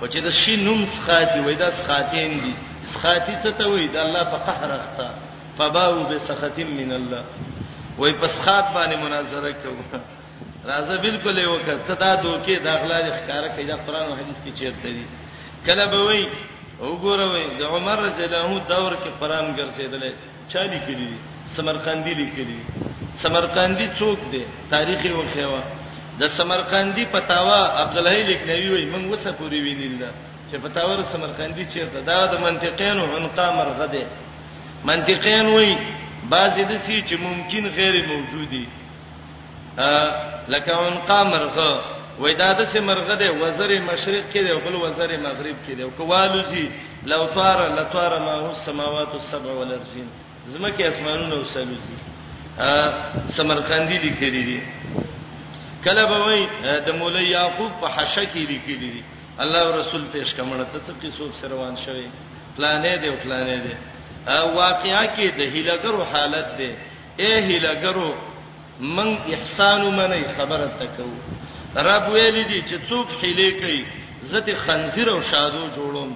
او چې د شي نوم سخاتی وای دا سخاتین دي سخاتی څه ته وای دا الله په قهر اخته فباو بسخط من الله وای په سخات باندې مناظره کوي راځه بالکل یو کته دا دوکې دا غلا د ښکارا کې دا قران او حدیث کې چیرته دي کله به وای وګوره وای د عمر رضی الله عنه دور کې قران ګرځیدل چا لیکلی دي سمرقندي لیکلی دي سمرقندي څوک دی تاریخ یې وخیوا د سمرقندي پتاوا عبد الله لیکنوي وي موږ وسه پوری وینیل دا چې پتاوا د سمرقندي چیرته دا د منطقینو عنقا مرغه دی منطقین وي بعضې د سي چې ممکن غیر موجودي لکه عنقا مرغه وای دا د سمرغه دی وزر مشرق کې دی او بل وزر مغرب کې دی او کوالوزی لو طار لطار ما هو السماوات السبع والارضين زمکه اسمانونه او سلوزی سمرقندی لیکلی دی کله به وای د مولا یعقوب په حشه کې لیکلی دی الله او رسول پیش کمنه ته څه قصوب سره روان شوی پلانې دی او پلانې دی واقعیا کې د هیلګرو حالت دی اې هله ګرو من احسان منی خبره تکو رب ویل دي چې څوک حیله کوي زته خنزیر او شادو جوړوم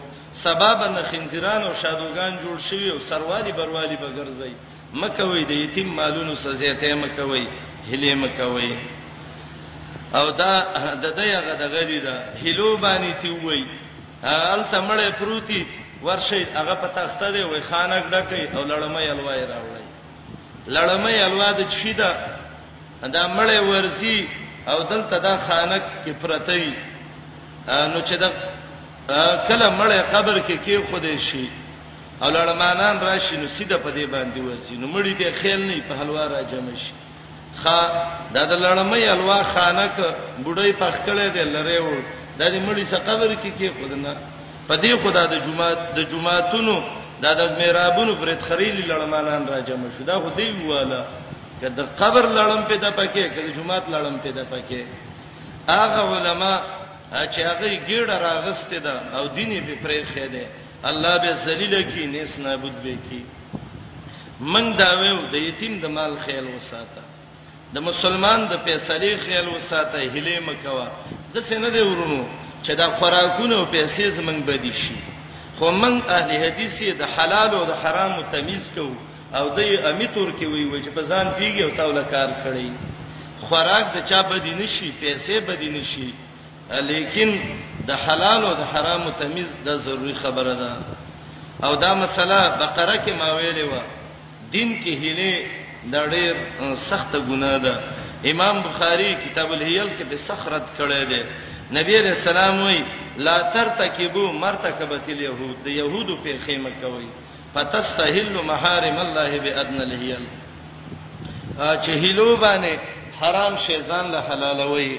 سبب نه خنزیران او شادوغان جوړ شوی او سروالی بروالی بغرزي مکه وې د یتیم مالونو سزا ته مکه وې هله مکه وې او دا د دغه د غری دا هلو باندې تی وای ال تمړې پروتي ورشي هغه په تخته دی وای خانک ډکې او لړمې الوای راوړې لړمه الوا د چی ده دا مړې ورزي او دلته دا خانک کې پرته وي نو چې دا کله مړې قبر کې کې خوده شي او لړمانان راشي نو سیده په دې باندې ورزي نو مړې دې خیل نه په حلوا را جمع شي خا دا د لړمې الوا خانک بډای پخ کړي دی لره و د دې مړی څخه قبر کې کې خودنه په دې خدا د جمعه د جمعهتونو دا د میرابونو برت خریلی لړمانان راجم شو دا خو دی واله که د قبر لړم په د پکې که د جمعات لړم په د پکې هغه علما چې هغه ګډه راغسته ده او دیني په پرې خېده الله به ذلیل کی نیس نابود به کی من دا ویو د یتیم د مال خیال وساته د مسلمان د پیسې خیال وساته هله مکوا د سینه دی ورونو چې دا خوراکونه او پیسې زمنګ بدی شي خو من اهل حدیث د حلال او د حرام تمیز کو او د امیتور کې وی وجه په ځان پیږي او تاول کار کړی خوراک د چا بدی نشي پیسې بدی نشي لیکن د حلال او د حرام تمیز د ضروری خبره ده او دا مسله بقره کې ما ویلې و دین کې هله د ډېر سخت ګناه ده امام بخاری کتاب الهیل کې په سخرت کړی دی نبی علیہ السلام وی لا ترتکبو مرتکبت اليهود د يهودو په خیمه کوي فتستهل محارم الله بادن الهیل چې هلو باندې حرام شی ځان له حلالوي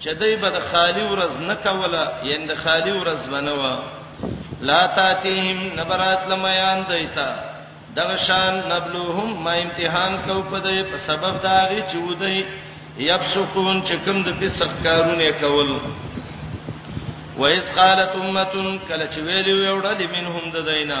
چې دوی به د خالی ورځ نه کوله یعنی د خالی ورځ بنه و لا تاتیهم نبرات لمیان دیتا دغه شان نبلوهم ما امتحان کو په دې په سبب دا غي چې ودی یبسقون چې کوم د فسق کارونه کول وایس قالت امه کله چې ویلی وړل منهم د دینه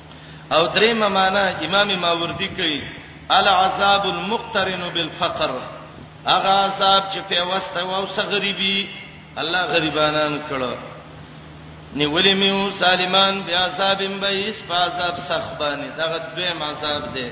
او درېمه معنا امام ماوردی کوي العذاب المقترن بالفقر هغه عذاب چې په واسطه او سره غریبي الله غریبانان کړه نیولې میو سالمان بیا عذاب بئیس په عذاب سخبانه دغه دوی عذاب دی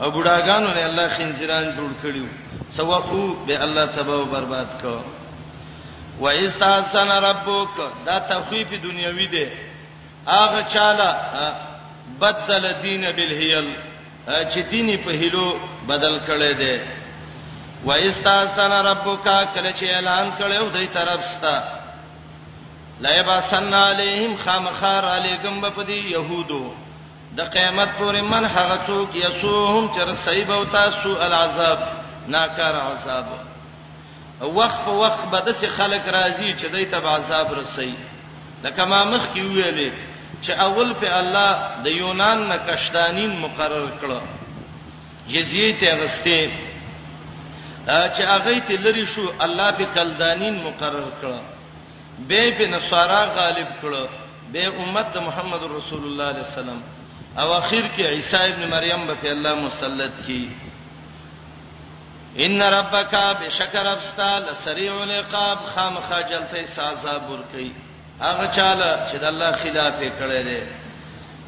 او بډاګانو له الله خنزیران جوړ کړیو سوقو به الله تباہ او برباد کو و استحسن ربک دا تخفیف دنیوي دی هغه چاله بدل دین بالهیل چې دیني په هلو بدل کړي دی و استحسن ربک کله چې اعلان کړو دای طرف ستا لا یبسن علیهم خامخار علیکم بپدی یهودو د قیامت پورې من هغه څوک یسوهم چې رسیب او تاسو العذاب ناکار عذاب وخت په وخت به د څه خلک راځي چې دای ته عذاب رسي لکه ما مخ کې ویلې چې اول په الله د یونان نه کشتانین مقرر کړو جزیه ته غسته چې هغه ته لری شو الله په کلدانین مقرر کړو بیا یې په نصارا غالب کړو، بیا یې امت د محمد رسول الله علیه السلام او اخر کې عیسی ابن مریم به په الله مسلط کی. ان ربک بشکر ابستا لسریع العقاب خامخا جلته سزا ورکي هغه چاله چې د الله خلاف یې کړی دی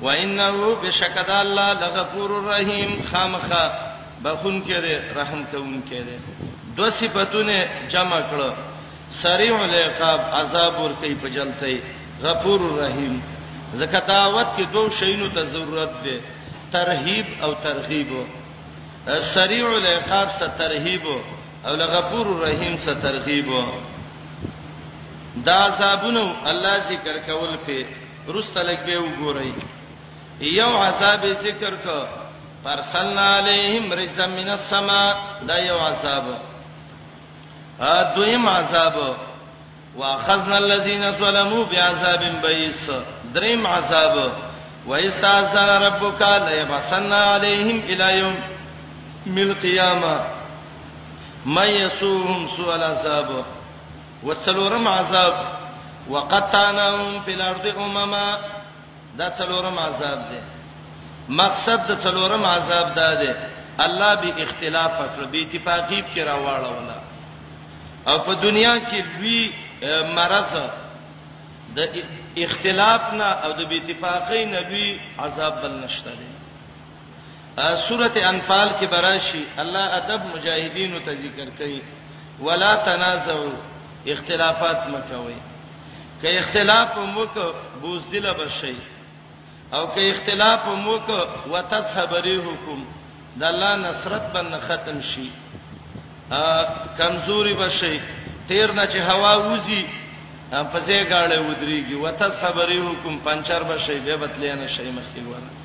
و انه بشکد الله لغفور الرحیم خامخا بخون کړي رحم کوون کړي دوه صفاتونه جمع کړو سریع العقاب عذاب ور کوي په جلتۍ غفور الرحیم زکه دعوت کې دوه شینو ته ضرورت دی ترهیب او ترغیب سریع العقاب سره ترهیب او لغفور الرحیم سره ترغیب دا عذابونو الله ذکر کول په رستلک به وګورئ یو عذاب ذکر کو پرسلنا علیہم رجزا من السما دا یو عذاب ا دویم عذاب واخذنا الذين ظلموا بعذاب بئس دریم عذاب واستعذر ربك ليبعثن عليهم الى يوم القيامه من يسوهم سوء العذاب وتسلورم عذاب وقطعناهم في الارض امما دا څلورم عذاب دی مقصد د څلورم عذاب دا دی الله به اختلاف کړ به اتفاقی کې راواړه ولا او په دنیا کې وی مرز د اختلاف نه او د بی اتفاقی نه وی عذاب بل نشته دی سورته انفال کې براشي الله ادب مجاهدینو ته ذکر کوي ولا تنازعوا اختلافات مکوي که اختلاف موک بوز دله بشي او که اختلاف موک وتذهب ريحكم د الله نصرت باندې ختم شي کمزوري بشي تیر نه چې هوا وځي په ځای گاړې ودرېږي وتذهب ريحكم پنچر بشي به بتلې نه شي مخکې ورته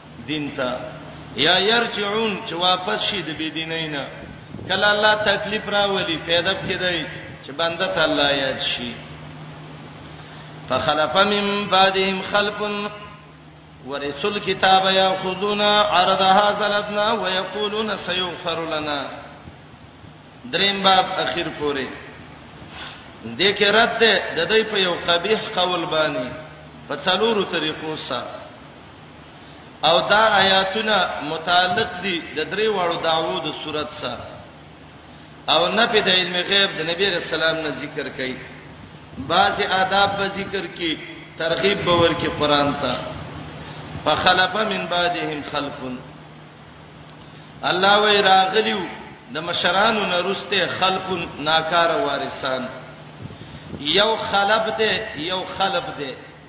دین ته یا يرجعون چې واپس شي د بی دینۍ نه کله الله تکلیف راولي پیدا کړي چې بنده ته الله یاد شي فخلف من بعدهم خلف ورثوا الكتاب ياخذون عرض هذا الادنى ويقولون سيغفر لنا دریم باب اخیر پورې د کې رد ده د دې په یو قبیح قول باندې په څلورو طریقو سره او دا آیاتونه متعلق دي د درې واړو داوو د صورت سره او نه په د علم غیب د نبی رسول الله نه ذکر کړي بعض آداب به ذکر کړي ترغیب به ورکړي قران ته فخلف من بعدهم خلف الله وی راغلیو د مشرانو نه روسته خلف ناکار وارثان یو خلف ده یو خلف ده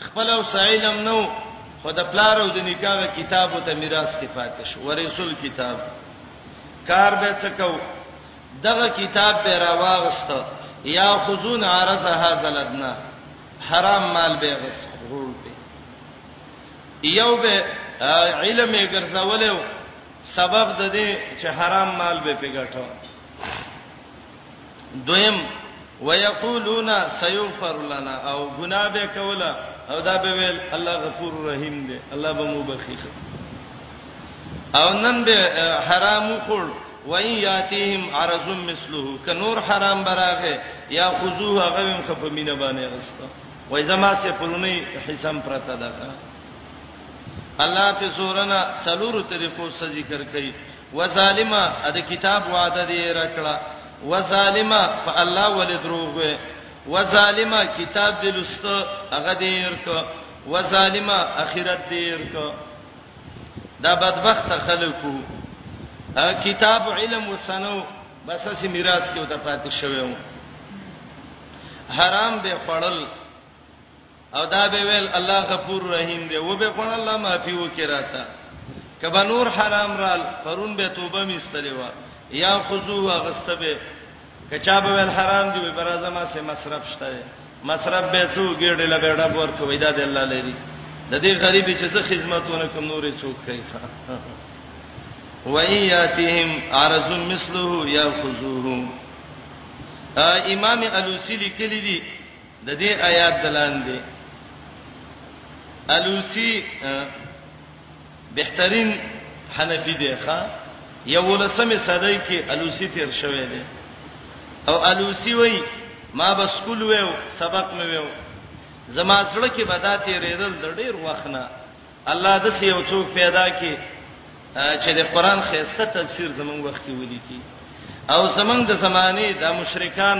خپل او سایلم نو خو د پلار او د نکاح کتاب او ته میراث کې پاتې شو ورسول کتاب کار به څه کو دغه کتاب به راواغست یا خذون عرض هذا لدنا حرام مال به غس خور به یو به علم یې ګرځولې سبب د دې چې حرام مال به پیګټو دویم ويقولون سيغفر لنا او ګناه به کوله او دا به ویل الله غفور رحیم دی الله به مو بخښي او نن به حرام خور وای یاتیهم عرض مثله ک نور حرام براغه یا خذوه غویم خپ مینه باندې غستا وای زما سه پرونی حسام پرتا ده الله په سورنا څلور طریقو سره ذکر کړي وظالمه د کتاب وعده دی رکړه وظالمه په الله ولې دروغ وې وظالمه کتاب دې لست هغه دې ورک وظالمه اخرت دې ورک دا بدبخت خلکو کتاب علم وسنو بس سي میراث کې وته پاتې شوی حرام به خړل او دا به ویل الله غفور رحیم دی و به خون الله معافي وکي راته کبه نور حرام رال پرون به توبه میستلی و یا خذو غسته به کچا به ویل حرام دی به برازه ما سه مصرف شته مصرف به څو ګډه لګړه ور کوي دا د الله لري د دې غریب چې څه خدمتونه کوم نورې څوک کوي و ایاتهم عرض مثله یاخذوه امام الوسی لیکلی دی د دې آیات دلاندې الوسی بهترین حنفی دی ښا یو لسمه صدای کې الوسی تیر شوی دی او الوسی وای ما بس کول ویو سبق مې ویو زما سره کې بداتې ریدل د ډیر وخت نه الله د سې یو څوک پیدا کړي چې د قران خيسته تفسیر زمونږ وخت کې ولیکي او زمونږ د زمانه د مشرکان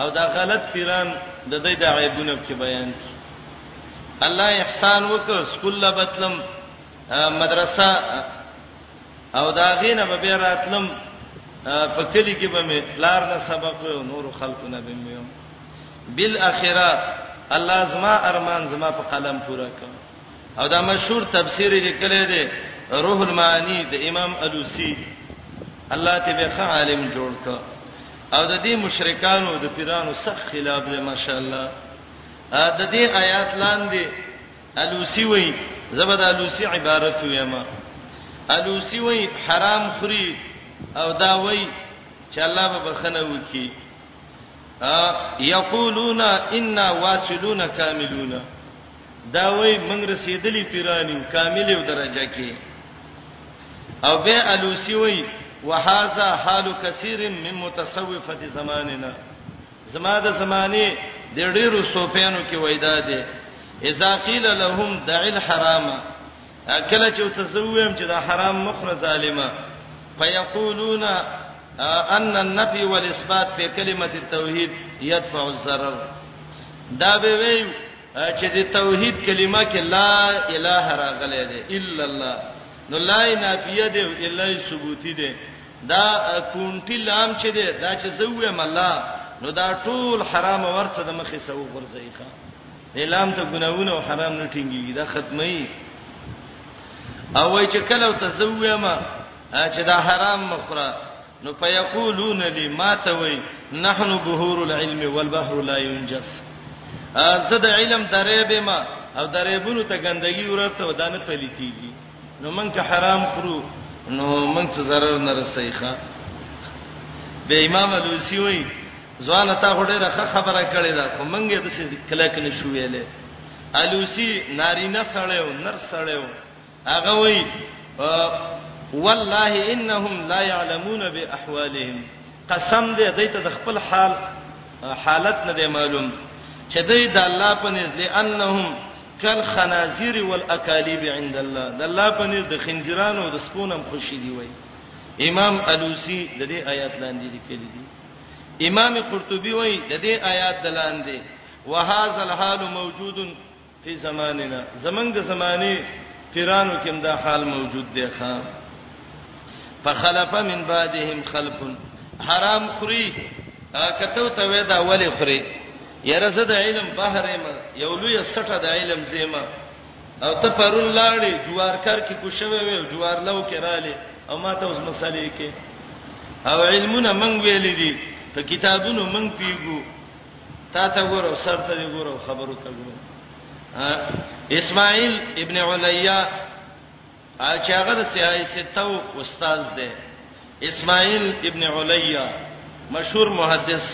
او د غلط پیران د دې د عیبونو په بیان کړي الله احسان وکړ سکول لبتلم مدرسه او دا غینه به بیا راتلم په کلی کې به مې لار نه سبق او نور خلکو نه به مې بل اخره الله زما ارمان زما په قلم پورا کړ او دا مشهور تفسیر لیکلی دی روح المعانی د امام الوسی الله ته به ښه عالم جوړ ک او د دې مشرکانو د پیرانو سخت خلاف دی ماشاءالله د دې آیات لاندې الوسی وای زبد الوسی عبارت ویما الوسی وای حرام خوري او دا وای چې الله به بخنه وکي یقولون انا واصلون کاملون دا وای موږ رسیدلی پیران یو کامل یو درجه کې او به الوسی وای وهذا حال کثیر من متصوفه زماننا زما د زمانه د ډیرو صوفیانو کې وایدا ده اذا قيل لهم دع الحرام کله چې تزویم چې دا حرام مخره ظالمه فیقولون ان النفي والاثبات په کلمه التوحید يدفع الضرر دا به وی چې د توحید کلمه کې لا اله راغلې ده الا الله نو لا نافیه ده الا ثبوتی ده دا کونټی لام چې ده دا چې زوې مله نو دا ټول حرام ورڅ د مخې سو غرزي ښا اعلان ته ګناونه او حرام نه ټینګي دا ختمي او وای چې کله تزویما چې دا حرام مخره نو فیقولون لی ما ته وای نحن بحور العلم والبحر لا ينجس زه د علم درې به ما او درې بونو ته ګندګي ورته ودانه پلي کیږي نو مونږ که حرام خورو نو مونږ ته zarar نه رسېخه به امام الوسی وای ځوان ته هډه راخه خبره کړې ده خو مونږ یې د څه کله کله شو ویلې الوسی نارینه سړیو نر سړیو هغه وای والله انهم لا يعلمون باحوالهم قسم دې دې ته د خپل حال حالت نه دی معلوم چې دې د الله په نزد انهم کل خنازیر والاکالیب عند الله د الله په نزد د خنزیرانو او د سپونم خوشی دی وای امام الوسی د دې آیات لاندې لیکلي دي امام قرطبي وای د دې آیات لاندې وهذا الحال موجود فی زماننا زمنګ د زمانه پیرانو کې دا حال موجود دی ښا فخلف من بعدهم خلف حرام خوري کته ته وې دا ولې خوري یره زه د علم بحر ما یو لوی سټه د علم زیما او ته پرون لاړې جوار کار کې کوشوي وي جوار لو کې رااله او ما ته اوس مسالې کې او علمونه من ویلې دي په کتابونو من پیګو تا ته ګورو سر ته دی ګورو خبرو ته ګورو اسماعیل ابن علیا چې هغه د سیاستو استاد دی اسماعیل ابن علیا مشهور محدث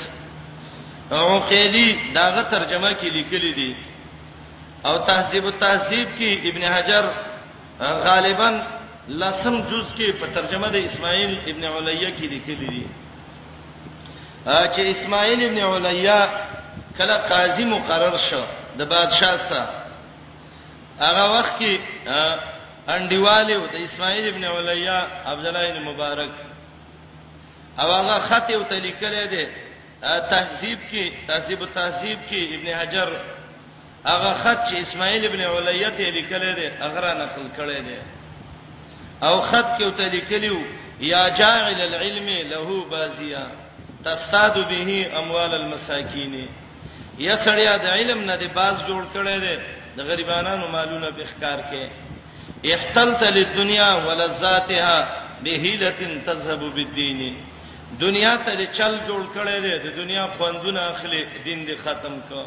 او قیدی داغه ترجمه کې لیکلي دي او تهذیب التهذیب کې ابن حجر غالبا لسم جز کې په ترجمه د اسماعیل ابن علیا کې لیکلي دي چې اسماعیل ابن علیا کله قاضي مقرر شو د بادشاہ سره هغه وخت کې انډیواله او د اسماعیل ابن علیا عبد الله ابن مبارک او هغه خط یو تلیکل دی تهذیب کې تهذیب تهذیب کې ابن حجر هغه خط چې اسماعیل ابن علیه ته لیکل دي هغه را نقل کړي دي او خط کې وته لیکلیو یا جاعل العلم له بازیا تستاد به اموال المساکین یا سړیا د علم نه دی باز جوړ کړي دي د غریبانو مالونه به ښکار کې احتلت للدنيا ولذاتها بهيله تذهب بالدين دنیا ته چل جوړ کړي دي د دنیا خوندونه اخلي دین دې ختم کړي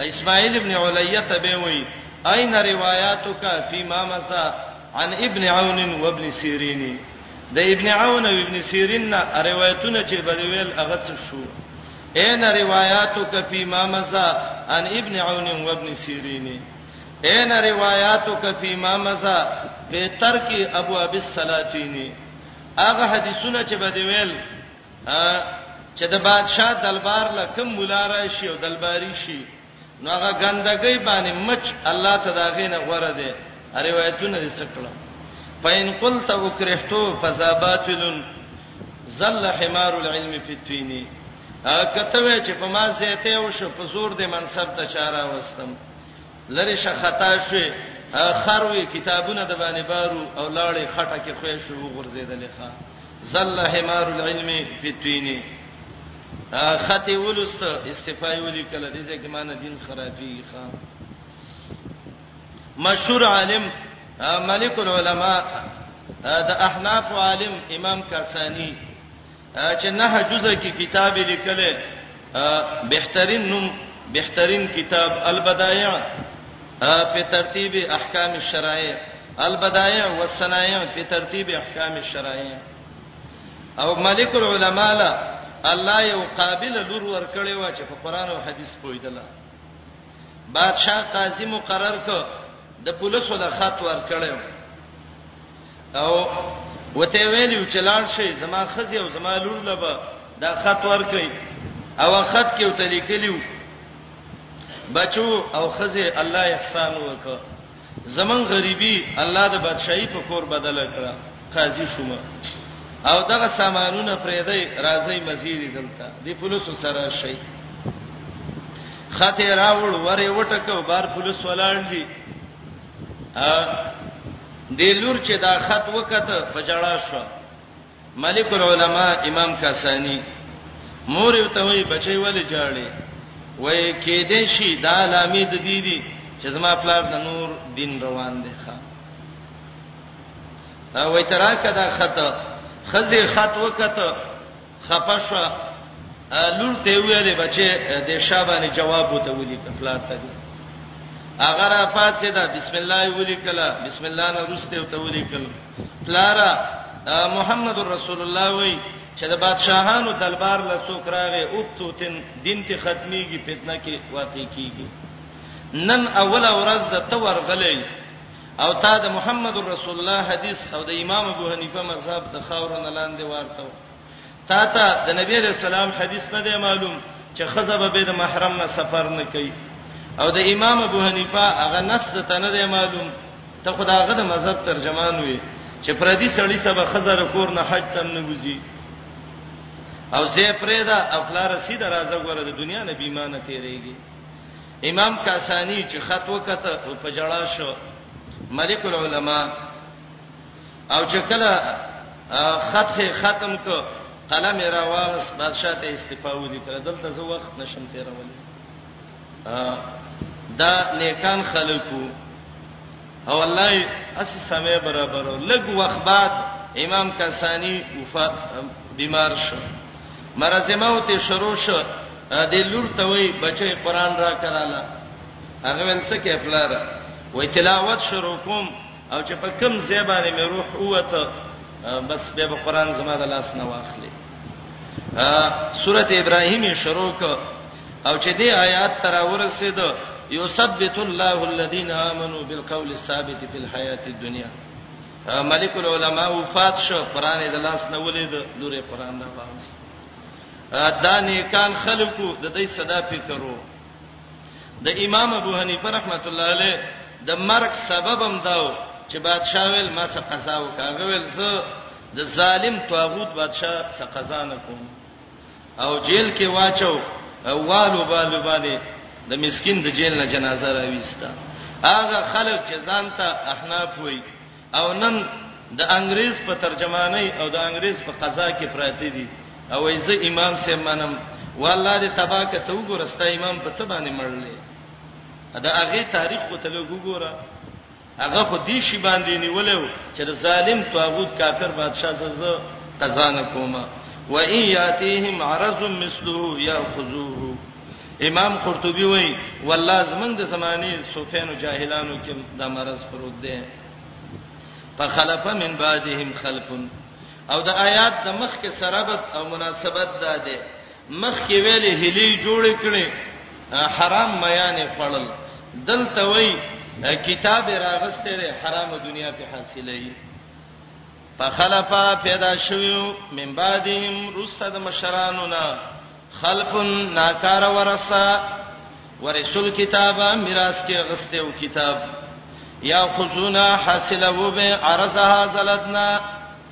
اسماعیل ابن علیه ته به وی اين روایاتک فی ما مزا عن ابن عون و ابن سیرین د ابن عون او ابن سیرین نه روایتونه چې بدویل هغه څه شو اين روایاتک فی ما مزا عن ابن عون و ابن سیرین اين روایاتک فی ما مزا به ترک ابو ابي السلاتینی هغه حدیثونه چې بدویل چې د بادشاہ دلبار له کوم مولا راشي او دلباري شي نو هغه ګندګۍ باندې مچ الله تداغې نه غوړه دي روایتونه دې څکړه پاین قلت وکرهتو فزاباتلن زل حمار العلم فی التین کته وی چې په ما زیته او شو په زور د منصب ته چاره وستم لری شه خطا شوې خروي کتابونه د باندې بارو او لاړې خټه کې خوې شو غورځیدلې ښا زل حمار العلم فی الدین خطی ولست استفای ولی کله دې ځکه مان دین خرابي ښا مشهور عالم ملک العلماء د احناف عالم امام کاسانی چې نه جزء کې کتاب لیکل بهترین نوم بهترین کتاب البدایع په ترتیب احکام الشرایع البدایع والصنایع په ترتیب احکام الشرایع او ملک العلماء لا الله یو قابل لور ور کړی و چې په قران او حدیث پویدله بادشاہ قاضي مقرر ک د پولیسو له خط ور کړی او وته ویلو چې لاړ شي زما خزي او زما لور لبا دا خط ورکړي او خط کې وته لیکلیو بچو او خزي الله احسان وکړه زمون غریبي الله د بادشاہي په کور بدل کړه قاضي شوم او دغه سامانونه پرېدای راځي مزيري دلته دی پولیس سره شي خاطر راوړ وره وټکو بار پولیس ولاړ دي د لور چې دا خط وکته په جړا شو ملک العلماء امام کاسانی مور یو ته وی بچي ولې جاړي وای کې دې شي دا لامې د دې دي چې زما پلار د نور دین روان دی ښا وای تراکه دا خط خزه خط وکته خپه شو لور ته ویلې بچي د شابانه جواب وته ولي کپلار ته دی اگر پاتې دا بسم الله ولي کلا بسم الله نه روسته وته ولي کلا پلارا محمد رسول الله وای چې د بادشاهانو دلبار له څوک راغې او توتن دین ته ختميږي فتنه کې واقع کیږي نن اوله ورځ د تور غلې او تا د محمد رسول الله حدیث او د امام ابو حنیفه مذهب د خاورن لاندې ورته تا ته د نبی له سلام حدیث نه دی معلوم چې خزه به د محرم نه سفر نه کوي او د امام ابو حنیفه هغه نص د تنه دی معلوم ته خداغه د مذهب ترجمان وي چې پردي سړی سبا خزر کور نه حج تم نه وځي او زه پرېدا افلا رسید راځه غره د دنیا نه بیمانه تیریږي امام کاسانی چې خط وکته او په جړا شو ملک العلماء او چې کله خط ختم کو قلم را واغس بادشاہ ته استعفا ودی کړه دلته زه وخت نشم تیرول دا نیکان خلکو او الله اس سمې برابر لګ وخت بعد امام کاسانی وفات بیمار شو مرزمه او ته شروع شو د لور ته وای بچي قران را کړاله هغه ول څه کې پلار وای تلاوت شروع کوم او چې په کم ځای باندې مې روح اوته بس به قران زما د لاس نه واخلي سوره ابراهیم شروع ک او چې دې آیات تر ورسېد یثبت الله الذين امنوا بالقول الثابت في الحیات الدنیا ملک العلماء وفات شو قران د لاس نه ولید لورې قران نه واس دا نیکان خلقو د دې صدا فکرو د امام ابو حنیفه رحمت الله علیه د مرګ سببم داو چې بادشاہ ویل ما څه قضا وکاغه ویل زه د ظالم طاغوت بادشاہ څه قضا نه کوم او جیل کې واچو او والو بالو باندې د مسكين د جیل نه جنازه راويستا هغه خلک چې ځانته احناف وي او نن د انګريز په ترجمانۍ او د انګريز په قضا کې پراته دي او ایزه امام سه منم والله دې تبا ک ته وګورستا امام په څه باندې مړلې دا هغه تاریخ کو ته وګوره هغه خو دې شی باندې نیولیو چې د ظالم طاغوت کافر بادشاہ ززه قضا نه کومه و ان یاتیهم عرض مثله یاخذوه امام قرطبي وایي والله زمنګ د زماني سفیان او جاهلانو کې د مرز پروت دی فخلف من بعدهم خلف او د آیات د مخ کې سرابت او مناسبت ده ده مخ کې ویلې هلي جوړ کړي حرام میانې خړل دلته وای کتاب راغسته لري حرام دنیا په حاصلې فخلفا پیدا شویو من بعدهم رسته د مشرانو نا خلف ناکار ورثه ورسول کتابه میراث کې غسته او کتاب یا خذونا حاصلو به عرضها زلتنا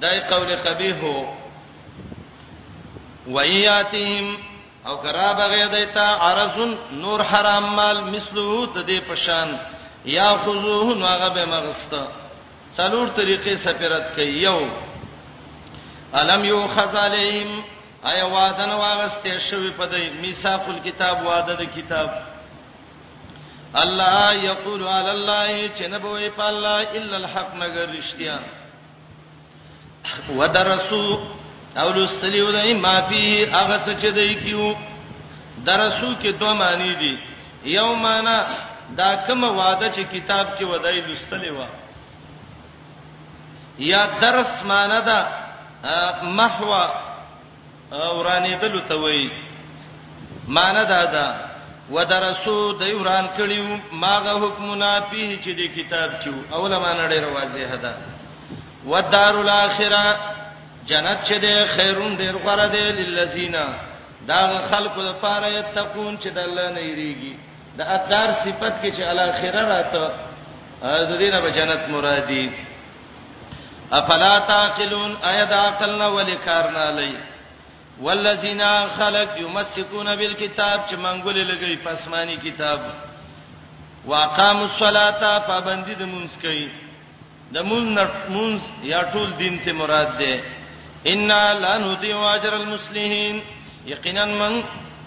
دای قول قبیح و ایاتهم او کرا بغیر دیتا عرض نور حرام مال مثلو د دې پشان یا خذوه نو هغه به مغستا څلور طریقې سفرت کوي یو الم یو خزالهم ایا وعده نو واغسته شوی په دې میثاق الكتاب وعده د کتاب الله یقول علی الله چې نه بوي په الله الا الحق مگر رښتیا ودرسو او لستلیو دای ما فی هغه څه چې دای کیو درسو کې دوه معنی دي یو معنی دا کوم وعده چې کتاب کې ودای لستلې و یا درس معنی دا محو اورانې دلو ته وای معنی دا ده ودرسو د ایران کړیو ماغه حکمونه پیه چې د کتاب کې اوله معنی ډیره واضحه ده ودار الاخره جنت چې ده خیرون ډیر غره ده للذین دا خلکو لپاره یتقون چې د الله نه یریږي د ادار صفت کې چې الاخره راته د دینه به جنت مرادي افلا تعقلون ایا د عقل نه ولې کار نه لای والذین خلق یمسکون بالکتاب چې منګولې لګي پسمانی کتاب واقام الصلاه پابندی د مونږ کوي د مونږ یا ټول دین ته مراد ده ان لا نضيع اجر المسلمين یقینا من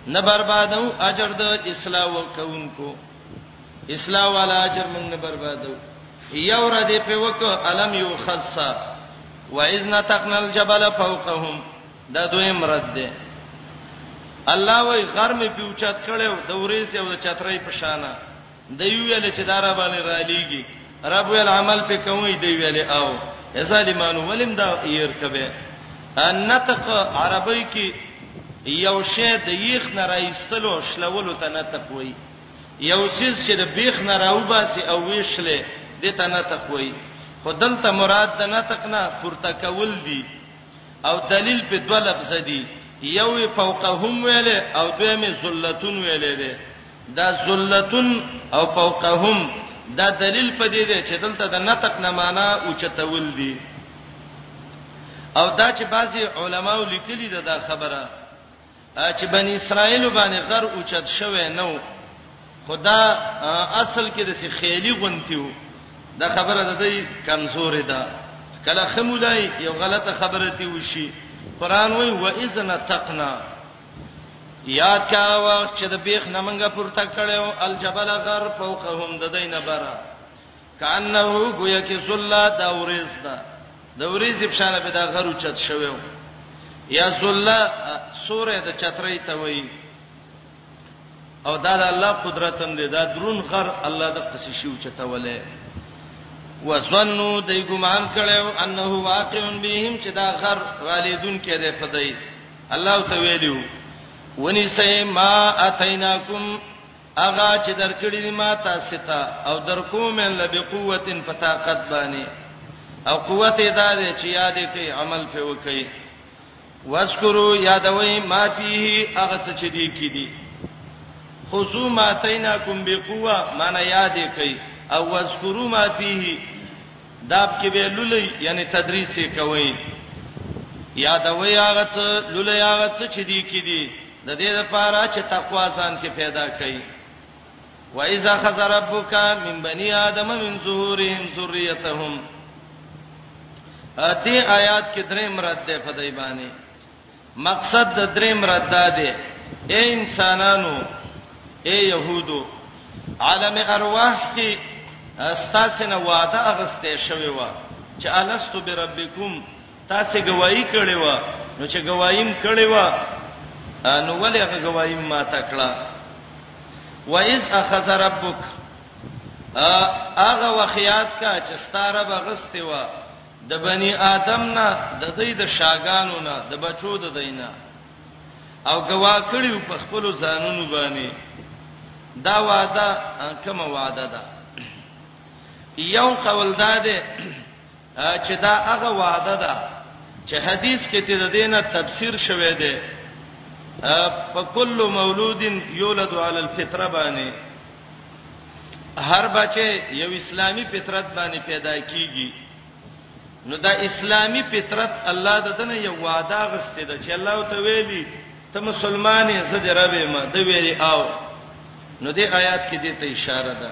نه بربادو اجر د اسلام وکونکو اصلاح والا اجر موږ نه بربادو یو را دې په وک الم یو خصا و اذن تقنل جبل فوقهم دا دوی مرد ده الله وای غر می پیوچات کړو د ورې سه او د چترې په شانه د یو ویل چې دارا باندې را لیږي رب ویل عمل په کوي دی ویل او ظالمانو ولیم دا ير کبه نطق عربی کې یو شی د یخ نه راایستلو شلولو ته نطق وای یو چیز چې د بیخ نه راوباسي او ویشلې د ته نطق وای خدل ته مراد د نطق نه پورته کول دي او دلیل په دوه لفظ دي یو فوقهم ویل او دویمه ذلتون ویل دي دا ذلتن او فوقهم دا دلیل په دې دی چې دلته د نطق نه معنا او چتول دي او دا چې بعضي علماو لیکلي ده دا خبره چې بنی اسرائیل باندې غر او چت شوه نو خدا اصل کې د سي خېلي غونتیو دا خبره د دې کمزورې ده کله خمولای یو غلطه خبره تی وشي قران وای و اذن تقنا یاد کا وخت چې د بیخ نمنګه پورته کړو الجبل غر فوقهم د دینه برا کانه گویا کې سلا دا ورز دا د ورز په شان په دا غرو چت شوو یا سلا سوره د چترې ته وای او دا د الله قدرت هم دی دا درون غر الله د قصې شو چته ولې وسنو دای ګمان کړو انه واقع بهم چې دا غر والدون کې ده پدای الله ته ویلو ونی سه ما اتیناکم اغا چې درکړی دی ما تاسو ته او درکوم له بقوتن په طاقت باندې او قوت یې دا دی چې یاد کوي عمل په وکي واذکروا یادوي ما فيه هغه څه چې دی کې دي خذو ما تیناکم بقوه معنی یاد کوي او واذکروا ما فيه داب کې به لولي یعنی تدریس یې کوي یادوي هغه څه لولي هغه څه چې دی کې دي د دې لپاره چې تقوا ځان کې پیدا کړي و اذا خذ ربک من بنی آدم من ظهورهم ذریتهم اته آیات کې درې مراد ده په دای باندې مقصد د دریم رد دا دی اے انسانانو اے يهودو عالم ارواح کې استاسو نه وعده اغسته شوی و چې الست بربکم تاسو گواہی کړی و نو چې گواہیم کړی و نو ولې هغه گواہیم ما تکړه و اذ اخذ ربک هغه وخیات کا چې ستاره بغسته و د بنی آدم نه د دې د شاګانو نه د بچو د دینه او گوا کړیو په خپل ځانونو باندې دا وعده کوم وعده ده یو قول ده ده چې دا هغه وعده ده چې حدیث کې ته د دینه تفسیر شوه ده په کل مولود یولد علی الفطره باندې هر بچي یو اسلامي فطرت باندې پیدا کیږي نو دا اسلامي فطرت الله د دنه یو وعده غسته ده چې الله ته ویلي ته مسلمان یې زه دې رب یم د ویلي او نو دې آیات کې دې ته اشاره ده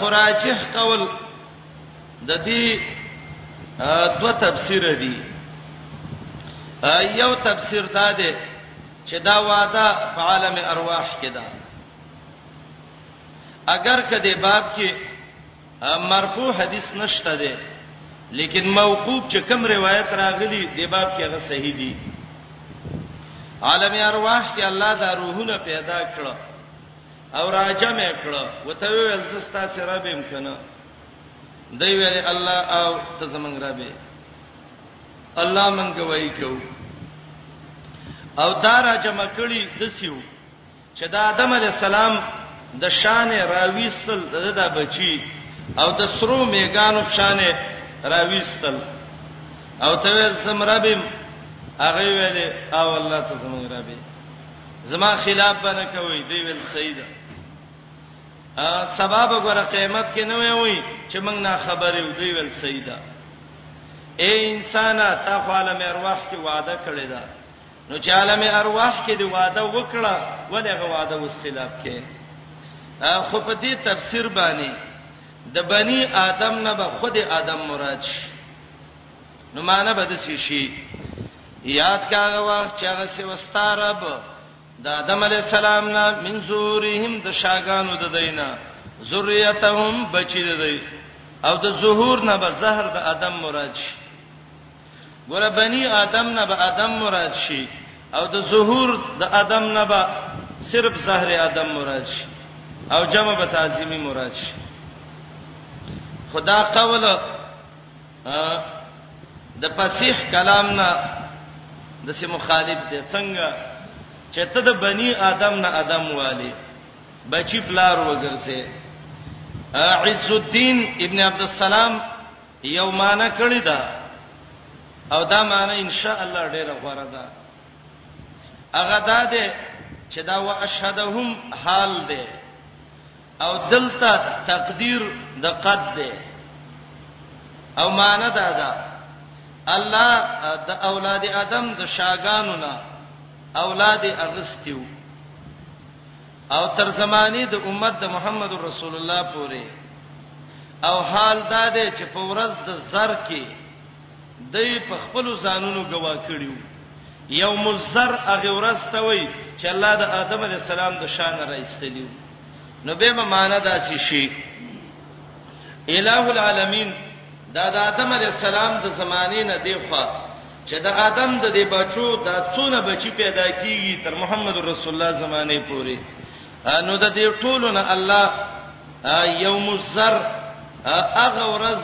خراجح قول د دې دوه تفسیر دي یو تفسیر دا دی چې دا وعده په عالم ارواح کې ده اگر کده باب کې مرفوع حدیث نشته ده لیکن موقوف چې کوم روایت راغلی دی باب کې هغه صحیح دي عالم ارواح کې الله دا روحونه پیدا کړ او راجم کړ وته ویل زستا سره به امکنه دی ویل الله او ته زمنګ را به الله مونږ وایي کو او دا راجم کړي دسیو چې د آدم علی السلام د شان راويستل دغه بچي او د سرو میګانو شان راويستل او ته ویل سم ربم هغه ویل او الله ته سم ربي زما خلاف باندې کوي دی ویل سیدا ا سبب غره قیامت کې نه وي چې موږ نه خبرې وی ویل سیدا اے انسان تا خو عالم ارواح کې وعده کړی دا نو چې عالم ارواح کې دی وعده وکړه ولې غو وعده اوس خلاف کې خو په دې تفسیر باندې د بنی آدم نه به خود آدم مراد شي نو معنی به د شي یاد کاغه وخت چې هغه سی واستارب د آدم علی السلام نه منزورهم د شاګانو د دینه ذریاتهم بچی د دی او د ظهور نه به زهر د آدم مراد شي ګوره بنی آدم نه به آدم مراد شي او د ظهور د آدم نه به صرف زهر آدم مراد شي او جمع به تعظیمی مراد شي خدا قول د فصیح کلام نه د سي مخالف دي څنګه چې ته د بنی آدم نه آدم والی بچی پلار وګرځي عز الدین ابن عبد السلام یو معنی کړی دا او دا معنی ان شاء الله ډیره غوړه ده هغه دا ده چې دا واشهدهم حال ده او دلته تقدیر د قد ده او معنی دا ده الله د اولاد ادم د شاګانو نه اولاد اغستیو او تر زمانه د امت د محمد رسول الله پورې او حال دا دی چې په ورځ د زر کې دوی په خپل ځانونو گوا کړیو یوم الزر هغه ورځ ته وای چې الله د آدم علی السلام د شان راځتلیو نو به معنا داسې شي الہ العالمین دا د آدم علی السلام د زمانه نه دی خو چې د آدم د دې بچو د څونه بچی پیدا کیږي تر محمد رسول الله زمانه پورې نو د دې ټولو نه الله یوم الزر هغه ورځ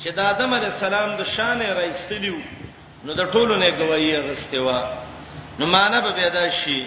چې د آدم علی السلام د شان راستلیو نو د ټولو نه گواہی غستوا نو معنا به پیدا شي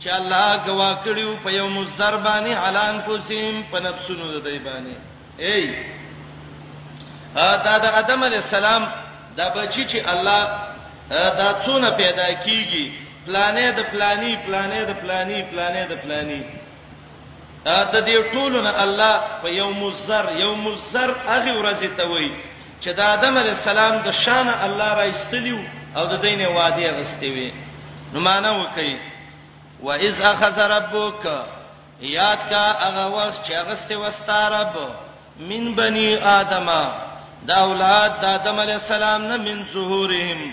چې الله گوا کړیو په یو مزر باندې علان کوسیم په نفسونو د دی باندې ای دا د ادم علی السلام دا بچی چې الله دا څونه پیدا کیږي پلانې د پلانی پلانې د پلانی پلانې د پلانی د دې ټولو نه الله په یوم الزر یوم الزر هغه ورځ ته وایي چې د آدم علی السلام د شان الله را استلیو او د دینه وادي غستې وي نو معنا وکي و اذ اخذ ربک یاد کا هغه وخت چې غستې وستا رب من بنی آدم دا اولاد د آدم علی السلام نه من ظهورهم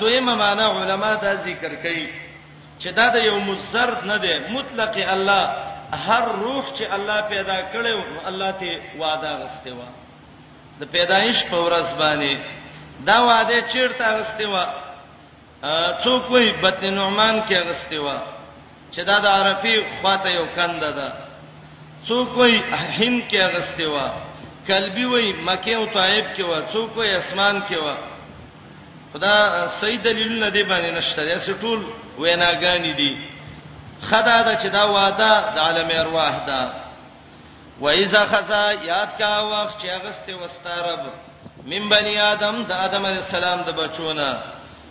دویمه معنا علما دا ذکر کوي چې دا د یو مزرد نه دی مطلق الله هر روح چې الله پیدا کړو الله ته وعده غسته و د پیدایش په ورځ باندې دا وعده چیرته غسته و څوک وي بطن نعمان کې غسته و چې دا د عرفي خواته یو کند ده څوک وي هین کې غسته و کلبي وي مکه او طائف کې و څوک وي اسمان کې و خدا صحیح دلیلونه دی باندې نشته دا ټول ویناګانی دي خدا دا چې دا وعده د عالم ارواح ده و اذا خذا یاد کا وخت چې اغسته واسترب من بنی آدم د آدم علی السلام د بچونه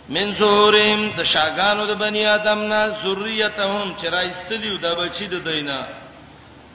من زورهم د شاګانو د بنی آدم نه ذریتهم چې راستلیو د بچی د دینه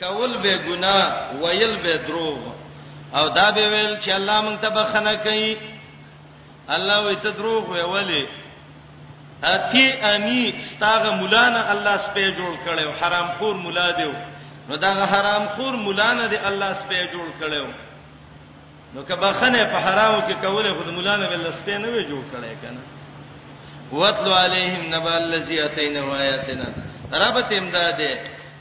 کول به ګناه ویل به دروغ او دا به ویل چې الله مونږ ته بخنه کوي الله وي ته دروغ وی ولی اتی انی ستاغه مولانا الله سپه جوړ کړو حرام خور مولا دیو نو دا حرام خور مولانا دی الله سپه جوړ کړو نو که بخنه په حرامو کې کوله خود مولا نه بل سپې نه وی جوړ کړي کنه وتلو علیهم نبا الذی اتینا آیاتنا ربت امداده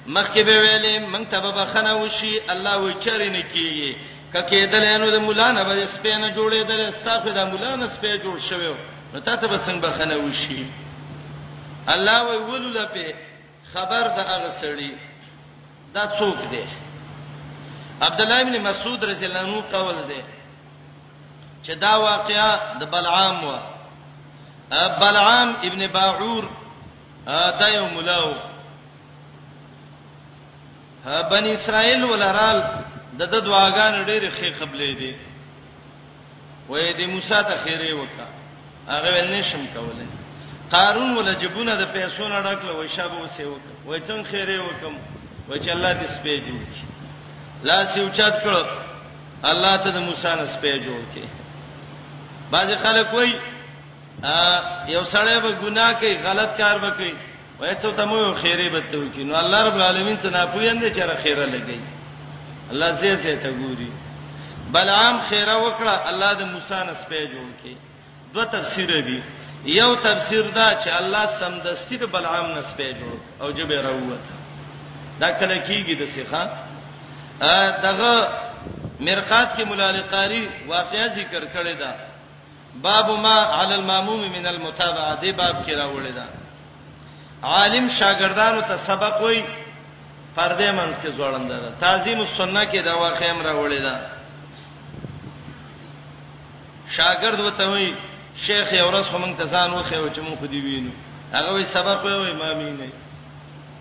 مخکې به ویلې مونږ ته به بخنه وشي الله وی چری نه کیږي ککې دلانو د مولا نه به سپې نه جوړې دل استاخ د مولا نه سپې جوړ شوی نو تاسو به څنګه بخنه وشي الله وی ولول په خبر د هغه سړی دا څوک دی عبد الله ابن مسعود رضی الله عنه قول دی چې دا واقعا د بلعام و بلعام ابن باعور دا یو ملاو بنی اسرائیل ولرال د د دعاګانو ډېر خې قبلې دي وې د موسی ته خیره وکړه هغه ول نشم کولای قارون ول جبونه د پیسو نه ډکل وې شابه وسې وکړه وې څنګه خیره وکم وې چې الله دې سپې جوړ کړي لاس یې اوچت کړ الله ته د موسی نه سپې جوړ کړي بعض خلک وې یو سړی به ګناه کوي غلط کار وکړي وای ته ته مو خیره به ته وکي نو الله رب العالمین څه نه پویند چې را خیره لګي الله زه زه ته ګوري بلعام خیره وکړه الله د موسی نه سپې جوړ کړي دوه تفسیر دي یو تفسیر دا چې الله سمدستی د بلعام نه سپې جوړ او جبه راوته دا کله کیږي د سیخه دغه مرقات کې مولا لقاری واقعا ذکر کړی دا باب ما علی الماموم من المتابعه دی باب کې راوړی دا عالم شاګردانو ته سبق وای پردې منځ کې ځوړند ده تعظیم السنه کې دا واقع امر راوړی دا شاګرد وته وای شیخ یو ورځ هم ته ځان وخه او چې مونږ خو دی وینو هغه وای سبق وای ما مینه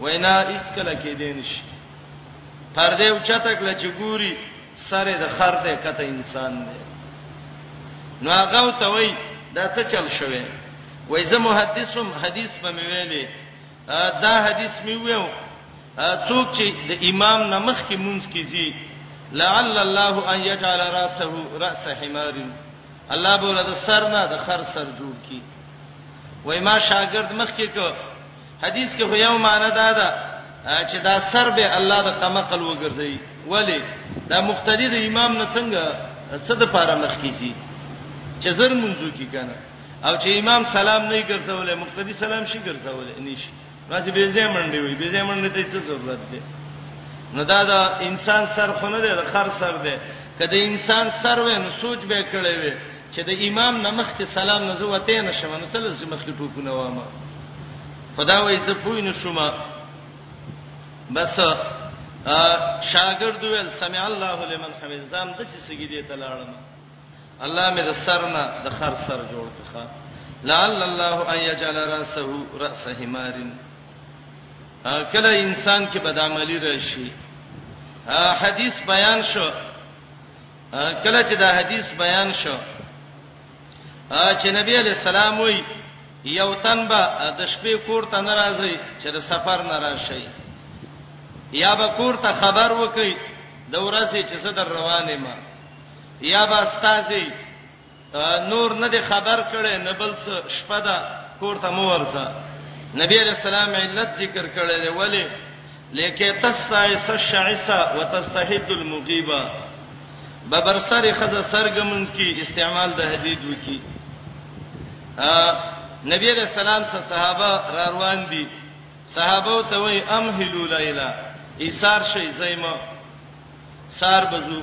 وینا هیڅ کله کې دینش پردې او چاته کله چې ګوري سره د خر دی کته انسان دی نو هغه ته وای دا څه چل شوی وای زه محدثم حدیث په ویلې دا حدیث می ویو څوک چې د امام نمخ کې مونږ کیږي لعل الله ان یجعل راسه راس حمار الله بوله د سر نه د خر سر جوړ کی وای ما شاګرد مخ کې کو حدیث کې خو یو معنی دا ده چې دا سر به الله د قمقل وګرځي ولی دا مقتدی د امام نه څنګه څه د پاره مخ کیږي چې زر منځو کې کنه او چې امام سلام نه ګرځولې مقتدی سلام شي ګرځولې نشي راځي به زې منډي وي به زې منډي ته څه ضرورت ده نو دا د انسان سر خونه ده د خر سر ده کله انسان سر وې نو سوچ به کړي وي چې د امام نه مخکې سلام نه زه وته نه شم نو تل زه مخکې ټوپونه وام خدا وایي زه پوی نه شوم بس شاګرد ویل سمع الله لمن حمد زم د څه سګیدې ته لاړم الله مې د سرنا د خر سر جوړ کړه لعل الله ان يجعل راسه راس حمار کله انسان کې بدعملی راشي حدیث بیان شو کله چې دا حدیث بیان شو چې نبی علی السلام وی یو تن به د شپې کور ته ناراضي چې د سفر ناراضي یا به کور ته خبر وکي د ورځې چې زه در روانې ما یا به استاذي نور نه دی خبر کړي نه بل څه شپه ده کور ته مو ورځه نبی علیہ السلام علت ذکر کړي دی ولی لکه تستایس الشعسا وتستحد المغیبه ببر سر خزه سرګمن کی استعمال د حدید وکي نبی علیہ السلام سره صحابه را روان دي صحابه ته وای امهلوا لیلا ایثار شي زایمه سار بزو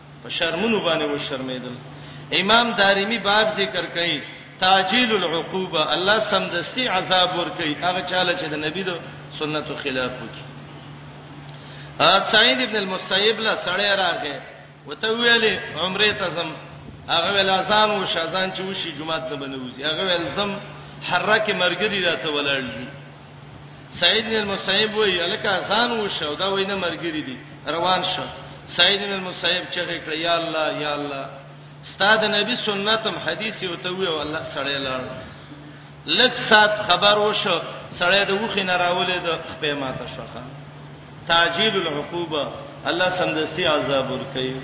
په شرمونو باندې و شرمېدل امام دارمی باب ذکر کړي تعجیل العقوبه الله سمدستي عذاب ور کوي هغه چاله چې د نبی د سنتو خلاف وکړي سعید ابن المسیب لا سړی راغی وته ویلې عمره ته زم هغه ول اذان او شاذان چې وشي جمعه ته بنوزي هغه ول زم حرکه مرګري راته ولاړ دي سعید بن المسیب وی الکه ځان وشو دا وینه مرګری دي روان شو سعید بن المسیب چې کړ یا الله یا الله استاد نبی سنتم حدیث یو ته وی الله سړی لاړ لک سات خبر وشو سړی د وخی نه راولې د خپې ماته شوخه تعجیل العقوبه الله سمدستي عذاب ور کوي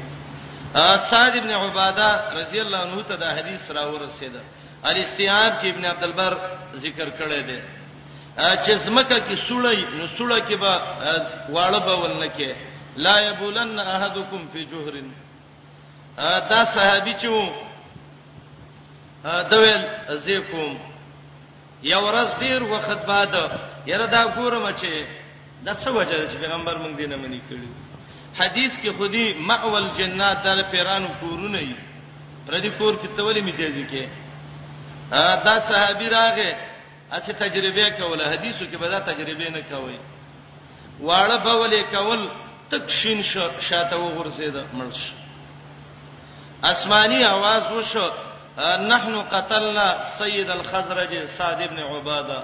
سعد ابن عباده رضی الله عنه ته دا حدیث راورسېده الاستيعاب کې ابن عبد البر ذکر کړی دی چې زمکه کې سړی نو سړی کې به واړه به ولنکه لا يبولن احدكم في جهر دا صحابي چې وو دا ویل زیکوم یو ورځ ډیر وخت بعد یره دا ګورم چې دا څه وجه ده چې پیغمبر موږ دینه منی کړی حدیث کې خودي مأول جنات د پیرانو کورونه یې پر دې کور کې تولې میتیږي کې دا صحابي راغې اسی تجربه کوله حدیثو کې به دا تجربه نه کوي واړه به ولې کول تک شین شاته وغورځید مړش اسماني आवाज وشو نحنو قتلنا سید الخزرج سعد ابن عباده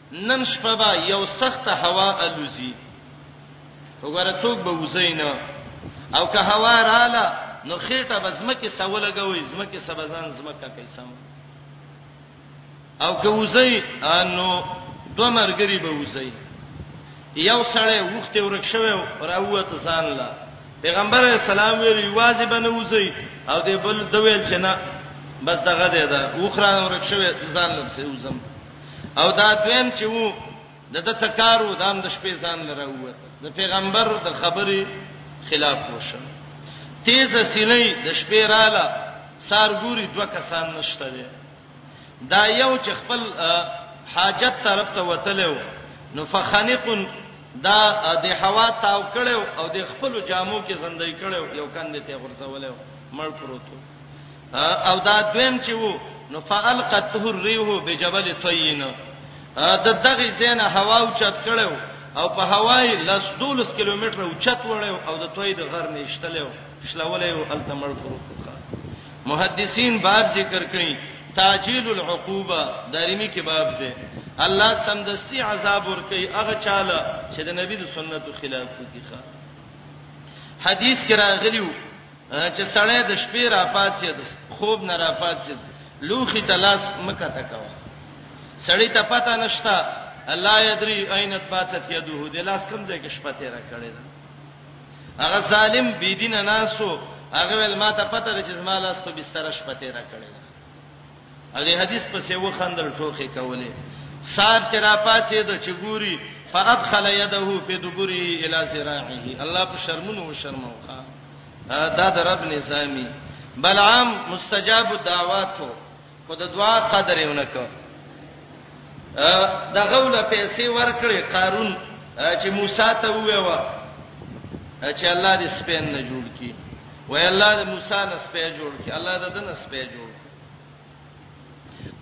نن شپه به یو سخته هوا الوزي وګوره څوک به وځي نه او که هوا رااله نو خېټه به زمکه سولګوي زمکه سبزان زمکه کوي سم او که وځي نو دوه مرګري به وځي یو سړی وخت ورک شوی راووت ځان لا پیغمبر اسلام ویلی واځي به نه وځي او دې بل دویل چې نه بس دغه دی دا وخران ورک شوی ځان لمسه وزم او دا دویم چې وو د د تکارو د هم د شپې ځان لره ووت د پیغمبر د خبرې خلاف وشه تیز سینې د شپې رااله سارګوري دوه کسان نشته دي دا یو چې خپل حاجت طرف ته وتلو نو فخنقن دا د هوا تاو کړو او د خپل جامو کې زندۍ کړو یو کاندې ته غرزولو مړ پروتو او دا دویم چې وو نو فالقته الريح بجبل طين د دغه زینه هوا او چت کړو او په هوای لس دولس کیلومتر او چت وړو او د توید غر نشتلو شلولې او التمل فروخه محدثین باب ذکر کړي تعجیل العقوبه دریمی کې باب ده الله سمدستی عذاب ور کوي هغه چاله چې د نبی د سنتو خلاف کوي ښه حدیث کې راغلیو چې سړی د شپې را پاتې د خوب نه را پاتې لوخي تلاس مکه تکوا سړی ته پتا نشتا الله یدری عینت باتت یده د لاس کم ځای کې شپه تیر کړی دا هغه ظالم بی دین ناسو هغه ول ما ته پته ده چې زما لاس په بستر شپه تیر کړی هغه حدیث په سی وخندل ټوخه کولې سار چې را پاتې د چګوري فادخل يده في دبره الى ذراعه الله په شرمونو او شرموخه دا د رب نظامی بلعام مستجاب الدعوات خو د دعا قدر یې ونکړ دا غوله پیسې ورکړې قارون چې موسی ته ویوا چې الله دې سپین نه جوړ کی وای الله دې موسی نه سپین جوړ کی الله دې نه سپین جوړ کی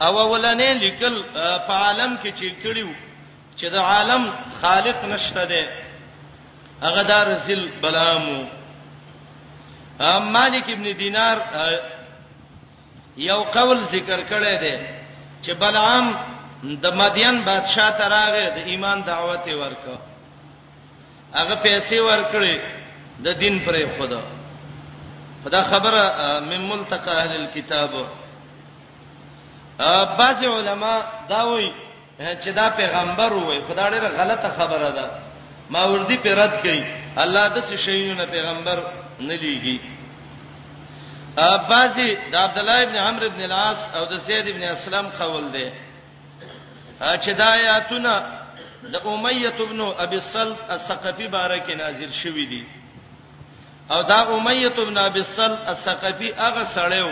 او ولنې لیکل په عالم کې چې کړیو چې د عالم خالق نشته دی هغه دار ذل بلامو مالک ابن دینار یو قول ذکر کړی دی چې بلعام د مدین بادشاہ تراغه د ایمان دعوت ورکړ هغه پیسې ورکړي د دین پرې خدا خدا خبره من ملتقى اهل الكتاب بعض علما دا وایي چې دا پیغمبر وای خدا ډیره غلطه خبره ده ما وردی په رد کړي الله د څه شیونه پیغمبر نه لیږي بعضی د عبد الله ابن عمرو ابن العاص او د زید ابن اسلم قول دی چې دا آیاتونه د امیه ابن ابي الصلت الثقفي بارکه نازل شوې دي او دا امیه ابن ابي الصلت الثقفي هغه سړیو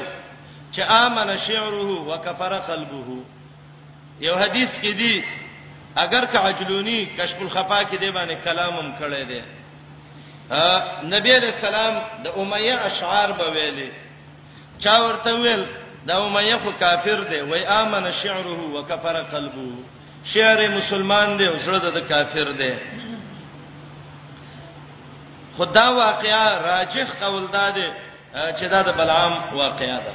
چې امن شعره وکفر قلبه یو حدیث کې دی اگر که عجلونی کشف الخفا کې دی باندې کلام هم کړی دی نبی علیہ السلام د امیه اشعار به ویلي چا ورته ویل دا امیه خو کافر دی وای امن شعره وکفر قلبه شعر مسلمان دی او زړه د کافر دی خدا واقعا راجح قول دا دی چې دا د بلعام واقعا ده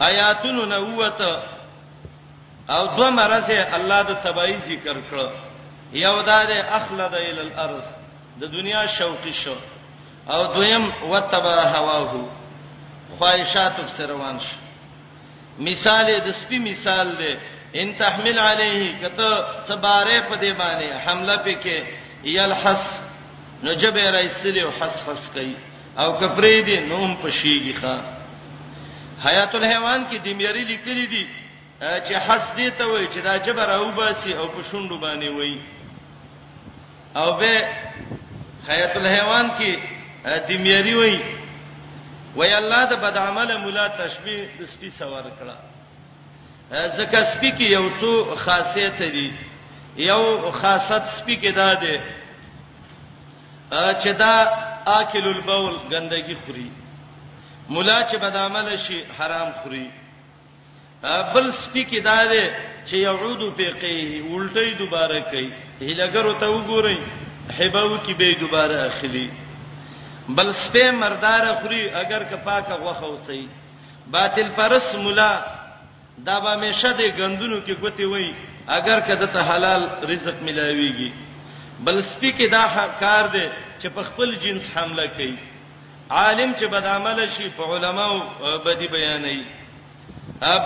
آیاتونو نووت او دو مرزه الله د تبعی ذکر کړ یو دا د اخلد ال الارض د دنیا شوقی شو او دویم وتبع هواه خواهشات په سر روان شو مثال د سپی مثال دی ان تحمل علیه کته صبره په دی باندې حمله پکې یلحس نو جبه رایسلی او حس حس کوي او کپری دی نوم پشیږي ښا حیات الحیوان کې دیمیری لیکلی دی چې حس دې ته وای چې دا جبر او باسي او په شوندو باندې وای او به حیات الحیوان کې د میری وای وای الله د بد عمل مولا تشبیه د سپي سوار کړه زکه سپي کې یو تو خاصیت دی یو خاصت سپي کې دا دی چې دا اکل البول ګندګي خوري مولا چې بد عمل شي حرام خوري بل سپی کې دا دی چې يعود فقيه الټي دوباره کوي هلګرو ته وګورئ حباو کې به دوباره اخلي بل سپی مردار خوري اگر که پاکه غوخه وسی باطل پرس مولا دا به مشه دې غندونو کې ګوتی وای اگر که دته حلال رزق ملاويږي بل سپی کې دا کار دی چې په خپل جنس حمله کوي عالم چې بد عمل شي په علماو بدی بیانوي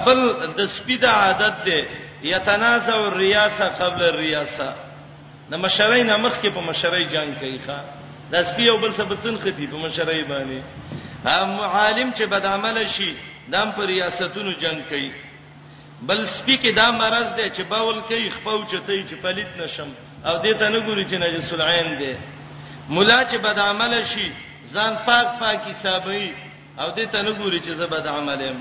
بل د سپیده عادت دی یتنازع الرئاسه قبل الرئاسه د مشرۍ نه مخکې په مشرۍ جنگ کوي ښا د سپی او بل څه بچن خدي په مشرۍ باندې عالم چې بد عمل شي دام پر ریاستونو جنگ کوي بل سپی کې دا مرز دی چې باول کوي خپو چتای چې پلیت نشم او دې ته نه ګوري چې نجس العين دی مولا چې بد عمل شي ځان پاک پاک حسابي او دې ته نه ګوري چې زه بد عمل يم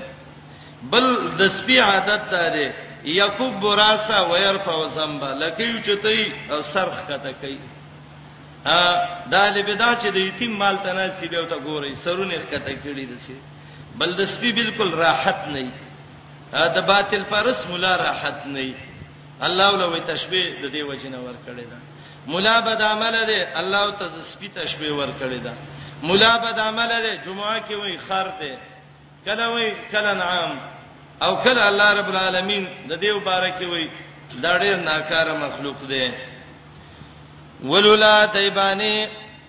بل د سپی عادت دی یکوب براسا ويرفع ذنب لکه یو چتای او سرخ کته کوي ا دالې بدا چې د یتیم مال تناسي به او ته ګوري سرونه کته کړي دي بل د سپي بالکل راحت نه وي د باطل پرس مولا راحت نه وي الله ولوي تشبيه د دې وجنه ور کړی دا مولا بد عمل دی الله ته د سپي تشبيه ور کړی دا مولا بد عمل دی جمعه کې وای خر دی کله وای کله نعام او کله الله رب العالمین د دې مبارکي وای دا ډېر ناکاره مخلوق دی ولولا تیبانی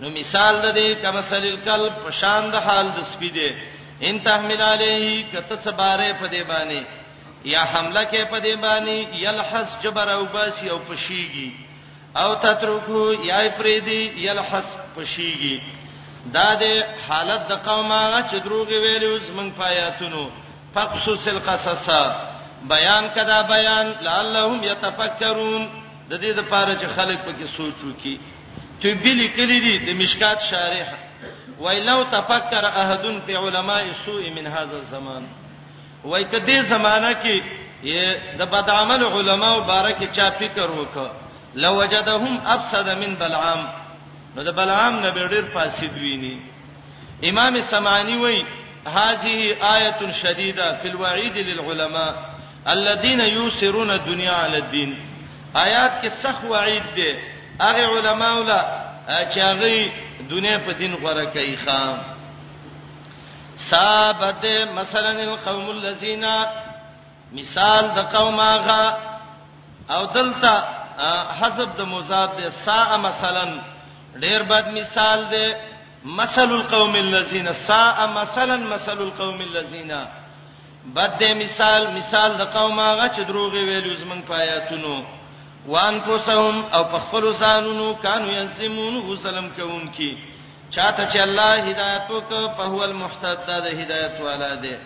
نو مثال د دې کمثل الکلب په شان د حال د سپی دی ان تحمل علیه کته صبره په دې باندې یا حمله کې په دې باندې یلحس جبر او باسی او پشیږي او تترکو یا پریدي یلحس پشیږي دا د حالت د قوم هغه چې دروغ ویلو زمنګ پایاتونو فقصص القصص بیان کدا بیان لعلهم یتفکرون د دې لپاره چې خلک پکې سوچ وکړي طبی لیکلی دی د مشکات شارح وای لو تفکر احد فی علماء السوء من هذا الزمان وای کدی زمانہ کې د بد عمل علما او بارک چا فکر وکړه لوجدهم افسد من بلعام نو د بلعام نه ډیر فاسد ویني امام سمعانی وای هذه آیه شدیده فی الوعید للعلماء الذين يوسرون الدنيا على الدين آیات کې سخت وعید دی هغه علما ولا چې هغه دنیا په دین غوړه کوي خام ثابت مثلا القوم الذين مثال د قوم هغه او دلته حذف د مضاف د سا مثلا ډیر بد مثال دی مثل القوم الذين سا مثلا مثل القوم الذين بد دی مثال مثال د قوم هغه چې دروغ ویلو زمنګ پایاتونو وان پوسهم او په خپل ځانونو کانو یسلمون او سلام کوم کی چاته چې الله هدایت وک په هو المحتد د هدایت والا دی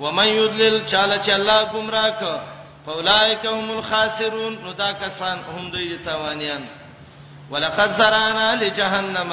ومن یضلل چاله چې الله گمراه ک فاولائک هم الخاسرون نو دا کسان هم دوی تاوانیان ولقد زرانا لجهنم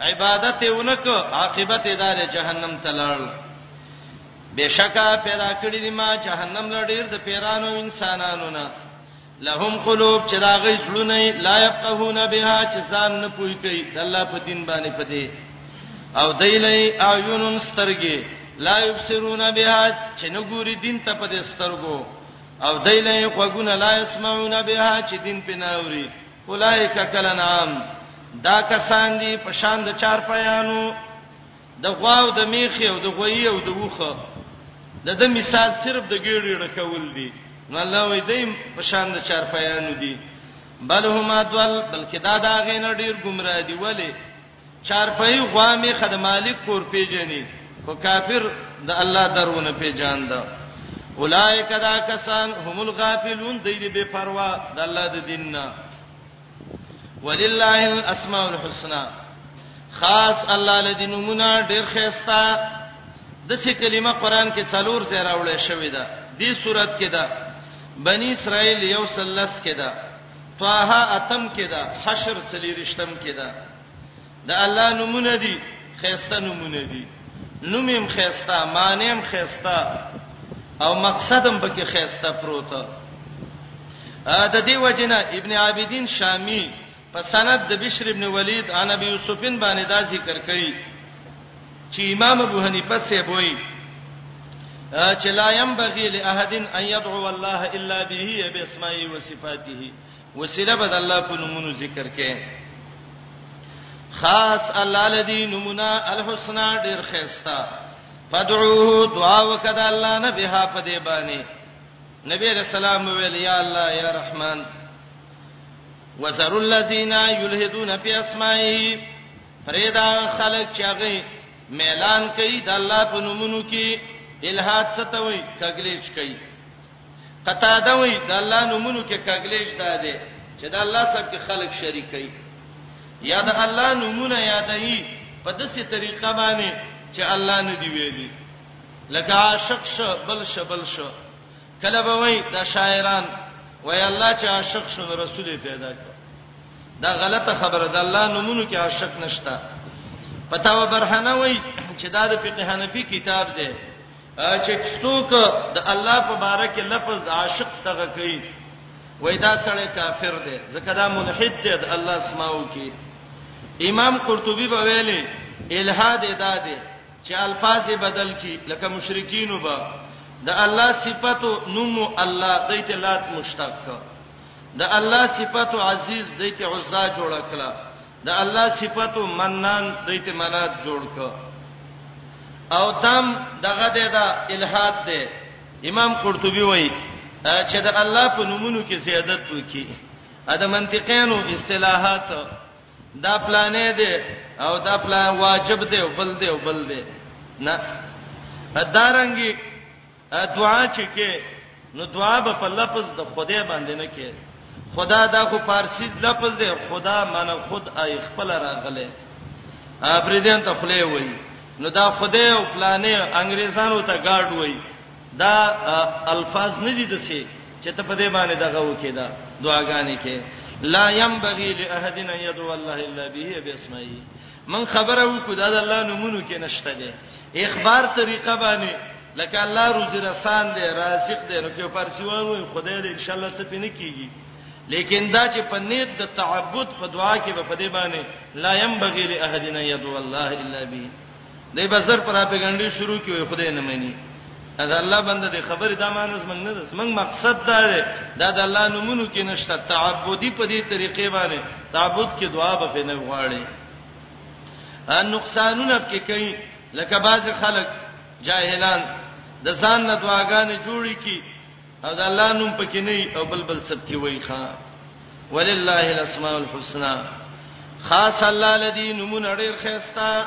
عبادت اونکو عاقبت دار جهنم تلل بشکا پیدا کړی دی ما جهنم لړیر د پیرانو انسانانو نه لهم قلوب چې دا غي زړونه لا يفقهون بها چې ځان نه پوي کوي د الله په دین باندې پدې او دیلې اعینن سترګې لا يبصرون بها چې نه ګوري دین ته پدې سترګو او دیلې خوګونه لا يسمعون بها چې دین په ناوري اولئک کلنعام دا کسان دي په شان د چار پیانو د غواو د میخي او د غوي او د وخه د د مثال صرف د ګیړې رکول دي نو الله وې دیم په شان د چار پیانو دي بل هما دول بلکې دا دا غین ډیر گمراه دي ولی چارپای غوا میخه د مالک کور پیژني خو کافر د الله درونه پیژاند اولایک دا کسان هم الغافلون دی دی بے پروا د الله د دین نه ولله الاسماء الحسنا خاص الله لدینمونه ډیر خيستا د څه کلمه قران کې څلور ځای راوړې شوې ده دې صورت کې ده بنی اسرائیل یو سلس کې ده طه اتم کې ده حشر څلیرشتم کې ده د الله نمونه دي خيسته نمونه دي نومیم خيسته مانیم خيسته او مقصدم پکې خيسته پروت د دې وجنه ابن عابدین شامی په سند د بشر ابن ولید عن ابي یوسفین باندې دا ذکر کړي چې امام ابو حنیفه سه بوي چې لا ينبغي لاحد ان يدعو الله الا به باسماء وصفاته وسیله بد الله په نومونو ذکر کې خاص الله الذي نمنا الحسنا ډیر خيستا فدعوه دعا وکړه الله نه بها په دې باندې نبی رسول الله ویل یا الله یا رحمان وزر الذين يلحدون في اسمائه پرېږده هغه خلک چې هغوی مېلان کوي د الله په نومونو کې، الحاد څه ته وایي؟ کږلېچ کوي. قتاده وایي د الله نومونو کې کږلېچ دا دی چې د الله سره کې خلک شریک کوي یا د الله نومونه یادوي په داسې طریقه باندې چې الله نه دی ویلي لکه عاشق شه بل شه بل شه کله به وایي د شاعران وایي الله چې عاشق شون رسول پیدا کړ دا غلطه خبره ده الله نمونه کې عاشق نشتا پتا و برهنه وای چې دا د فقه حنفي کتاب دی چې څوک د الله په باره کې لفظ د عاشق څخه کوي وای دا سړی کافر دی ځکه دا ملحد دی د الله اسماو کې امام قرطبي په ویلي الہاد ادا دی چې الفاظ بدل کی لکه مشرکین وبا د الله صفاتو نوم الله دایته لات مشتق د الله صفت عزیز دی ته عزا جوړ کړه د الله صفت منان دی ته منات جوړ ک او دم دغه د دا الہات دی امام قرطبي وایي چې د الله په نومونو کې زیادت وکي ا د منطقینو اصطلاحات دا پلانې دی او دا پلان واجب دی او بل دی او بل دی نه ادارنګي دعا چې کې نو دعا به په لفظ د خدای باندې نه کې خدا دا خو فارسی لفظ دی خدا معنی خود ای خپل راغله ابریدان ته خله وای نو دا خدای او پلانې انګريزانو ته گارد وای دا الفاظ نه دي دسي چې ته په دې باندې دغه وکې دا دعاګانې کې لا ينبغي لاحد ان يدعو الله الا به باسمه من خبره وکړه دا د الله نومونو کې نشته دی اخبار طریقه باندې لکه الله روزي رسان دی رازق دی نو کې فارسیوان وي خدای دې ان شاء الله څه پینې کیږي لیکن دا چې په نیت د تعبد په دعا کې په دې باندې لا ينبغي لاحدنا يدعو الله الا به دې بازار پر اپګنډي شروع کیوي خدای نه مانی دا الله بنده د خبره دا مانوس موږ نه داس موږ مقصد دا دی دا د الله نمونه کې نشته تعبدي په دې طریقې باندې تعبد کې دعا به نه غواړي ان نقصانونه کې کوي لکه باز خلک جاهلان د ځان نه دعاګانې جوړي کی او د الله نوم پکې نه او بل بل سب کې وای ښا ولله الاسماء الحسنا خاص الله الذي نمون ډیر خيستا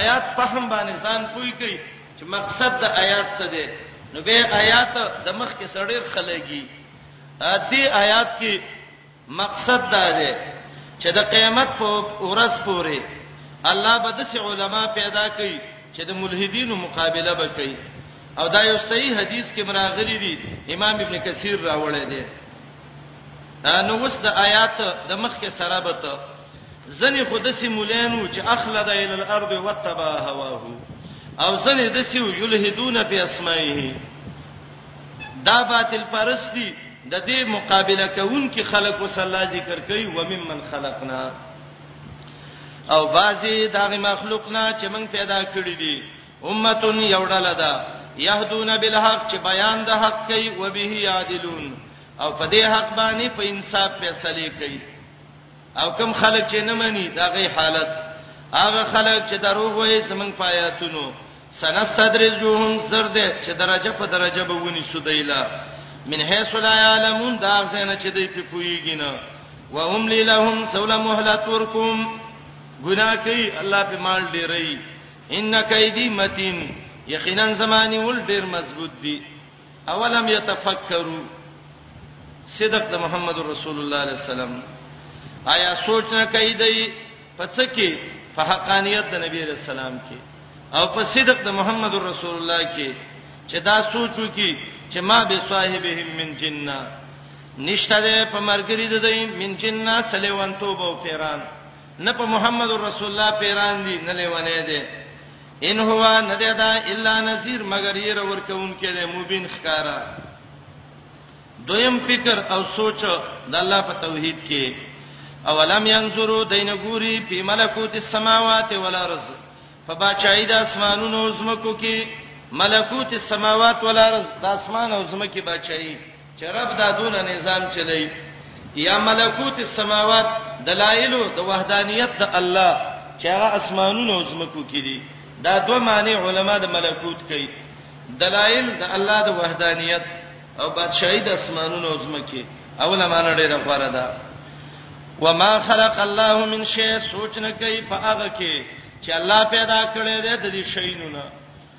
آیات فهم باندې ځان پوي کوي چې مقصد د آیات څه دی نو به آیات د مخ کې سړیر خلګي ا دې آیات کې مقصد دا دی چې د قیامت په ورځ پورې الله به د علماء پیدا کوي چې د ملحدینو مقابله وکړي او دا یو صحیح حدیث کې مراغلی دی امام ابن کثیر راوړی دی نو وس د آیات د مخ کې سره به ته ځنې خو داسې مولان وو چې اخلد الى الارض وتبع هواه او ځنې داسې یلهدون فی اسمائه دا باطل پرستی د دې مقابله کوونکې خلق وسلا ذکر کوي و ممن خلقنا او بعضی دغه مخلوق نه چې موږ پیدا کړی دي امتون یوډاله ده یهدون بالحق چې بیان د حق کوي و به یادلون او په دې حق باندې په انصاف فیصله کوي او کم خلک چې نه مني دا غي حالت هغه خلک چې دروغ وایي زمنګ پایاتونو سنستدرجهم زرد چې درجه په درجه به ونی سودایلا من حيث لا يعلمون دا څنګه چې دوی په پویږي نه وهم لهم سول مهلت ورکم ګناه کوي الله په مال ډیري ان کیدی متین یقینا زمانی ول ډیر مضبوط دی اولم یتفکروا صدق د محمد رسول الله علیه السلام آیا سوچ نه کوي دی پڅکی په حقانیت د نبی علیہ السلام کې او په صدق د محمد رسول الله کې چې دا سوچو کې چې ما به صاحبهم من جننه نشته ده په مرګري د دې من جننه سلیوان توبه او پیران نه په محمد رسول الله پیران دي نه لیوانه دي ان هو ندیدا الا نذیر مگر یې رور کوونکې ده مبین خکارا دویم فکر او سوچ د الله په توحید کې اولم ينظروا دین ګوري په ملکوت السماوات والارض فباچای د اسمانونو زمکو کې ملکوت السماوات والارض د اسمان او زمکه بچای چې رب دا دون نظام چلی یا ملکوت السماوات دلایل د وحدانیت د الله چې هغه اسمانونو او زمکو کې دي دا دوه معنی علما د ملکوت کوي دلایل د الله د وحدانیت او بادشاہي د اسمانونو او زمکه اوله معنی ډیره غوړه ده وما خلق الله من شيء سوچ نه کوي په هغه کې چې الله پیدا کړی دی د دې شینونه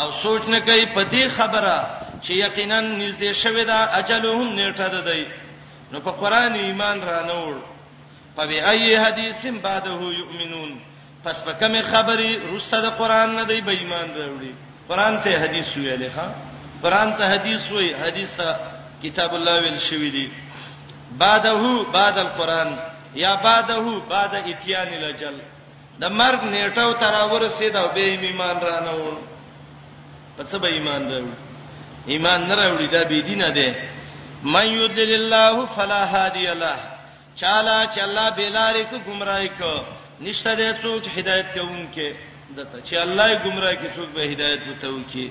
او سوچ نه کوي په دې خبره چې یقینا نږدې شوی دا اجلهم نیټه ده دی نو په قران ایمان را نه وړ په ای حدیث بعده یؤمنون پس په کومه خبري رسته د قران نه دی به ایمان راوړي قران ته حدیث ویلې ها قران ته حدیث وی حدیث ته کتاب الله ویل شوی دی بعده بعد القران یا بعده بعد اتیان الاجل د مرګ نیټه او تر ورسید او به ایمان رانه و په څه به ایمان راوړي ایمان نه راوړي دا به دینه ده من یذل الله فلا هادی له چاله چې الله بلاره کو گمراهی کو نشته د څوک هدایت کوونکې دته چې الله یې گمراه کې څوک به هدایت وته وکي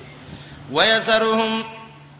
ويسرهم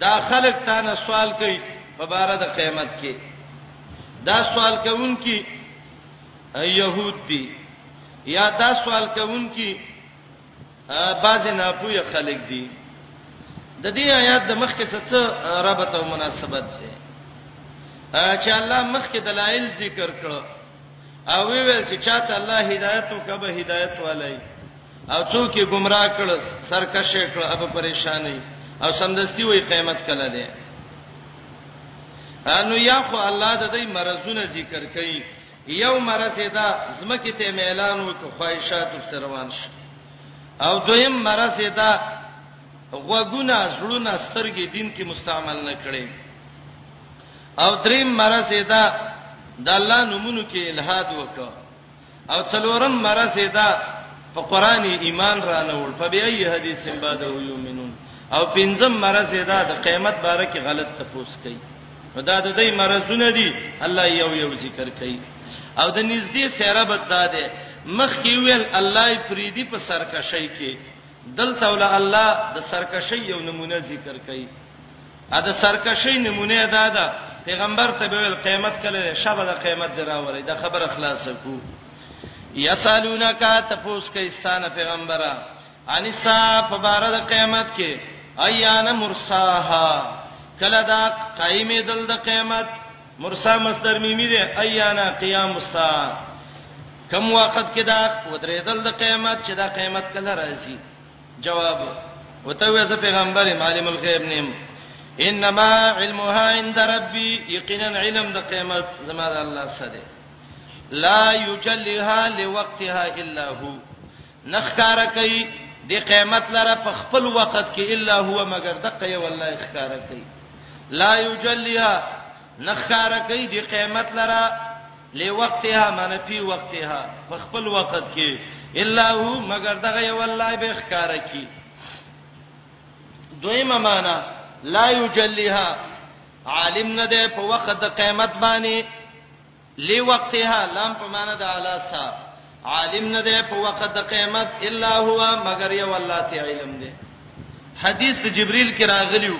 دا خلک تا نه سوال کوي په بار د قیامت کې دا سوال کوونکی يهود دي یا دا سوال کوونکی بعض ناپوهه خلک دي د دې آیات د مخکې څه رابطه او مناسبت ده چې الله مخکې دلایل ذکر کړو او ویل چې چاته الله هدایت او کبه هدایت والای او څوک یې گمراه کړ سرکش کړ اب پریشانی او سمدستی وای قیامت کله ده انو یا خو الله د دې مرزونه ذکر کړي یو مرز دا زمکه ته اعلان وکړ خواهشات سروان شي او دویم مرز دا غوګونه زړونه سترګې دین کې مستعمل نه کړي او دریم مرز دا د الله نومونو کې الہاد وکړ او څلورم مرزه دا په قران ایمان را نه وړ په بیاي حدیث بعد یومنون او پنځم مرزه دا د قیامت باره کې غلط تفوس کوي دا د دې مرزونه دي الله یو یو ذکر کوي او د نږدې سره بد ده مخ کې ویل الله فریدی په سرکشی کې دلته ول الله د سرکشی یو نمونه ذکر کوي ا د سرکشي نمونه دا ده پیغمبر ته ویل قیامت کله ده شبه د قیامت دراوري دا خبره خلاص کو یسالونک تفوس کې استانه پیغمبره انسا په بار د قیامت کې ایان مرساها کله دا قائمه دل د قیامت مرسا مصدر میمی دی ایان قیام الساعه کم وخت کې دا ودرېدل د قیامت چې دا قیامت کله راځي جواب، ورته ووایه زه پیغمبر یم عالم الغیب نه یم، انما علمها عند ربي یقینا علم د قیامت زما د الله سره دی لا یجلها لوقتها الا هو نخکار کوي د قیامت لره په خپل وخت کې الا هو مگر دقه یو الله اخکار کوي لا یجلها نه ښکاره کوي د قیامت لره لوقتها من فی وقتها په خپل وخت کې الا هو مگر دغه یو الله به ښکاره کی دویمه معنا لا یجلیها عالم نه ده په وخت د قیامت باندې لوقتها لام په معنا د اعلی سا عالم نه دی په وخت د قیامت الا هو مگر یو الله ته علم دی حدیث د جبرئیل کې راغلیو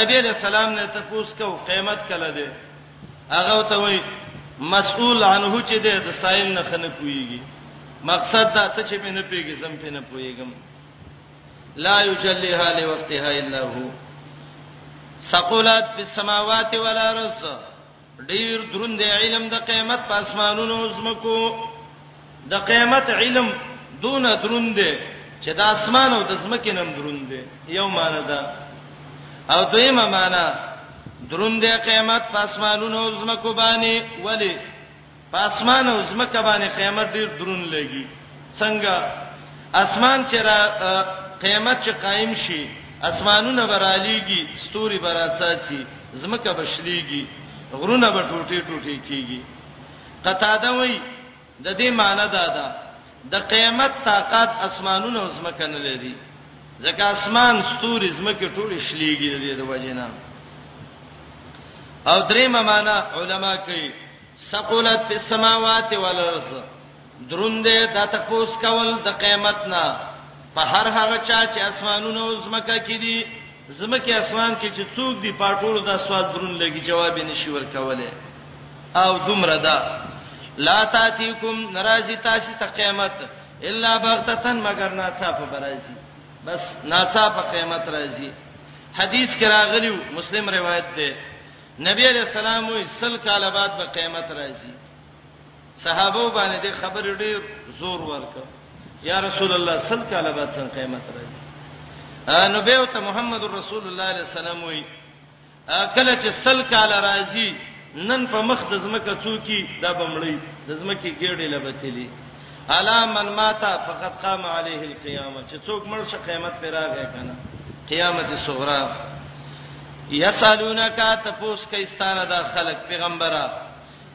نبی علیہ السلام نه تاسو کو قیامت کله دی هغه ته وای مسئول عنه چې دی د سائل نه خنه کویږي مقصد دا ته چې مې نه پیږي زم په نه پویږم لا یجلیها لوقتها الا هو ثقلات فی السماوات والارض ډیر دروند علم د قیامت په اسمانونو زمکو د قیامت علم دون دروند دی چې د اسمان او د زمکې نم دروند دی یو معنی ده او دویمه معنی دروند دی قیامت په اسمانونو زمکو باندې ولی په اسمان او زمکه باندې قیامت ډیر درون لګي څنګه اسمان چې را قیامت چې قائم شي اسمانونه برالیږي ستوري براتساتي زمکه بشلیږي غرونه به ټوټي ټوټي کیږي قطاده وای د دې معنی دا ده د قیامت طاقت اسمانونه او زمکه نه لري ځکه اسمان ستوري زمکه ټول شلیږي د دې د وجنه او درېمه معنی علما کوي ثقلت فی السماوات والارض دروند د تپوس کول د قیامت نه په هر هغه چا چې اسمانونو او زمکه کې دي زمکه اسمان کې چې څوک دی پاټولو دا سوال درون لګي جواب یې نشي ورکوله او دومره ده لا تاتیکم ناراضی تاسو ته قیامت الا بغتتن مگر ناڅاپ برازي بس ناڅاپ قیامت راځي حدیث کې راغلی مسلم روایت ده نبی علیہ السلام وی سل کال بعد به قیامت راځي صحابه باندې د خبر ډیر زور ورکړ یا رسول الله سل کال بعد څنګه قیامت راځي نو به ته محمد رسول الله علیه السلام وی کله چې سل کال راځي نن په مخ د زمکه څوکي دا بمړی د زمکه ګېړې لبتلی الا من مات فقط قام عليه القيامه چې څوک مړ شي قیامت پر راغی کنه قیامت صغرا یسالونک تپوس کیستانه دا خلق پیغمبره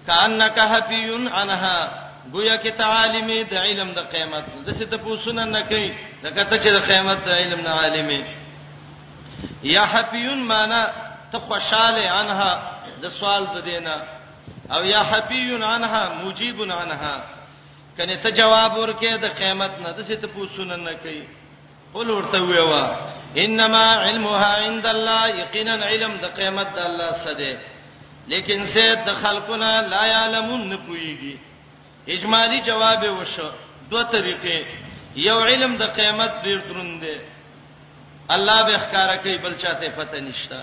کانک حفیون عنها گویا کې تعالیم د علم د قیامت د څه ته پوښتنه نه کوي دا کته چې د قیامت د علم نه عالم یا حفیون معنا ته خوشاله عنها د سوال د دینه او یا حبیون عنها مجیبون عنها کنه ته جواب ورکې د قیامت نه د څه ته پوښتنه نه کوي قل ورته ویوا انما علمها عند الله یقینا علم د قیامت د الله سره لیکن سید د خلقنا لا یعلمون نه پویږي اجمالي جواب یې وشو دوه طریقې یو علم د قیامت ډیر دروند دی الله به ښکارا کوي بل چاته پته نشته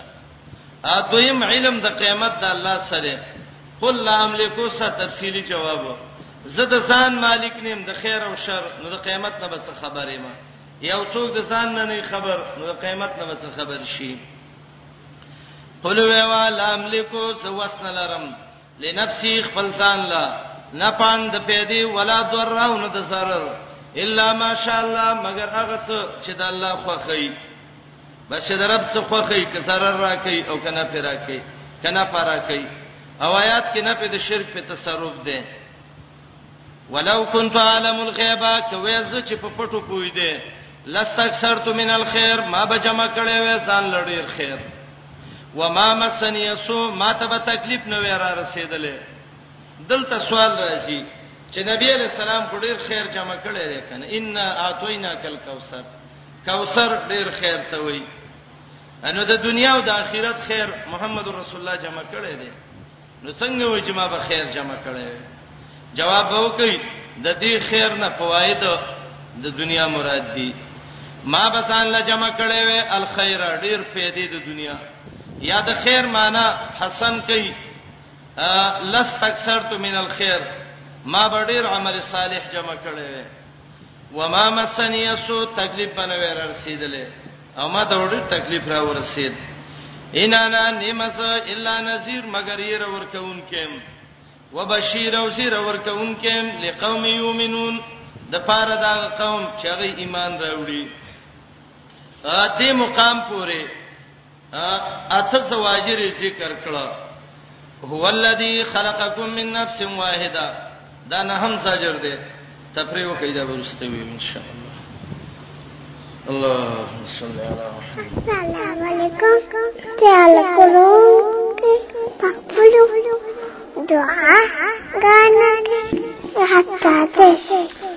ا دویم علم د قیامت د الله سره قل لا املکو سره تفصیلی جواب زه د ځان مالک نیم د خیر او شر نو د قیامت نه به څه خبرې ما یو څوک د ځان نه نه خبر نو د قیامت نه به څه خبر شي قل ویوا لا املکو سوسن لرم لنفسي خپل ځان لا نه پان د پیدي ولا ضررونه د zarar الا ماشاء الله مگر هغه څه چې د الله خوخی بس چې د رب څه خوخی که zarar راکې او کنه پیرا کې کنه پارا کې او آیات کې نه په د شرک په تصرف ده ولو كنت عالم الغيبه کوي زه چې په پټو پوي دي لستكثرت من الخير ما به جمع کړي وې ځان لړیر خیر وما مسني سو ما ته به تکلیف نه وې را رسیدلې دلته سوال راځي چې نبی علیہ السلام په ډیر خیر جمع کړي دی کنه ان اعطینا کل کوثر کوثر ډیر خیر ته وای انو د دنیا او د آخرت خیر محمد رسول الله جمع کړي دی نو څنګه وای چې ما به خیر جمع کړي جواب وکي د دې خیر نه فواید د دنیا مراد دي ما به ځان له جمع کړي وي الخير ډیر فائدې د دنیا یا د خیر معنی حسن کوي لست اکثرت من الخير ما به ډیر عمل صالح جمع کړي وي وما مسنی سو تکلیف باندې ور رسیدلې او ما ته ډېر تکلیف را ورسید ان انا نمس الا نذیر مگر یې را ورکون کېم وبشیر او زیر ورکون کېم لقوم یؤمنون د پاره دا قوم چې هغه ایمان راوړي ا دې مقام پورې اته زواجر ذکر کړه هو الذی خلقکم من نفس واحده دا نه هم زجر دی تفریح کوي دا ورسته وي ان شاء الله اللهم صل على محمد السلام عليكم تعالى قلوب تقبلوا دعاء غانا حتى تسلم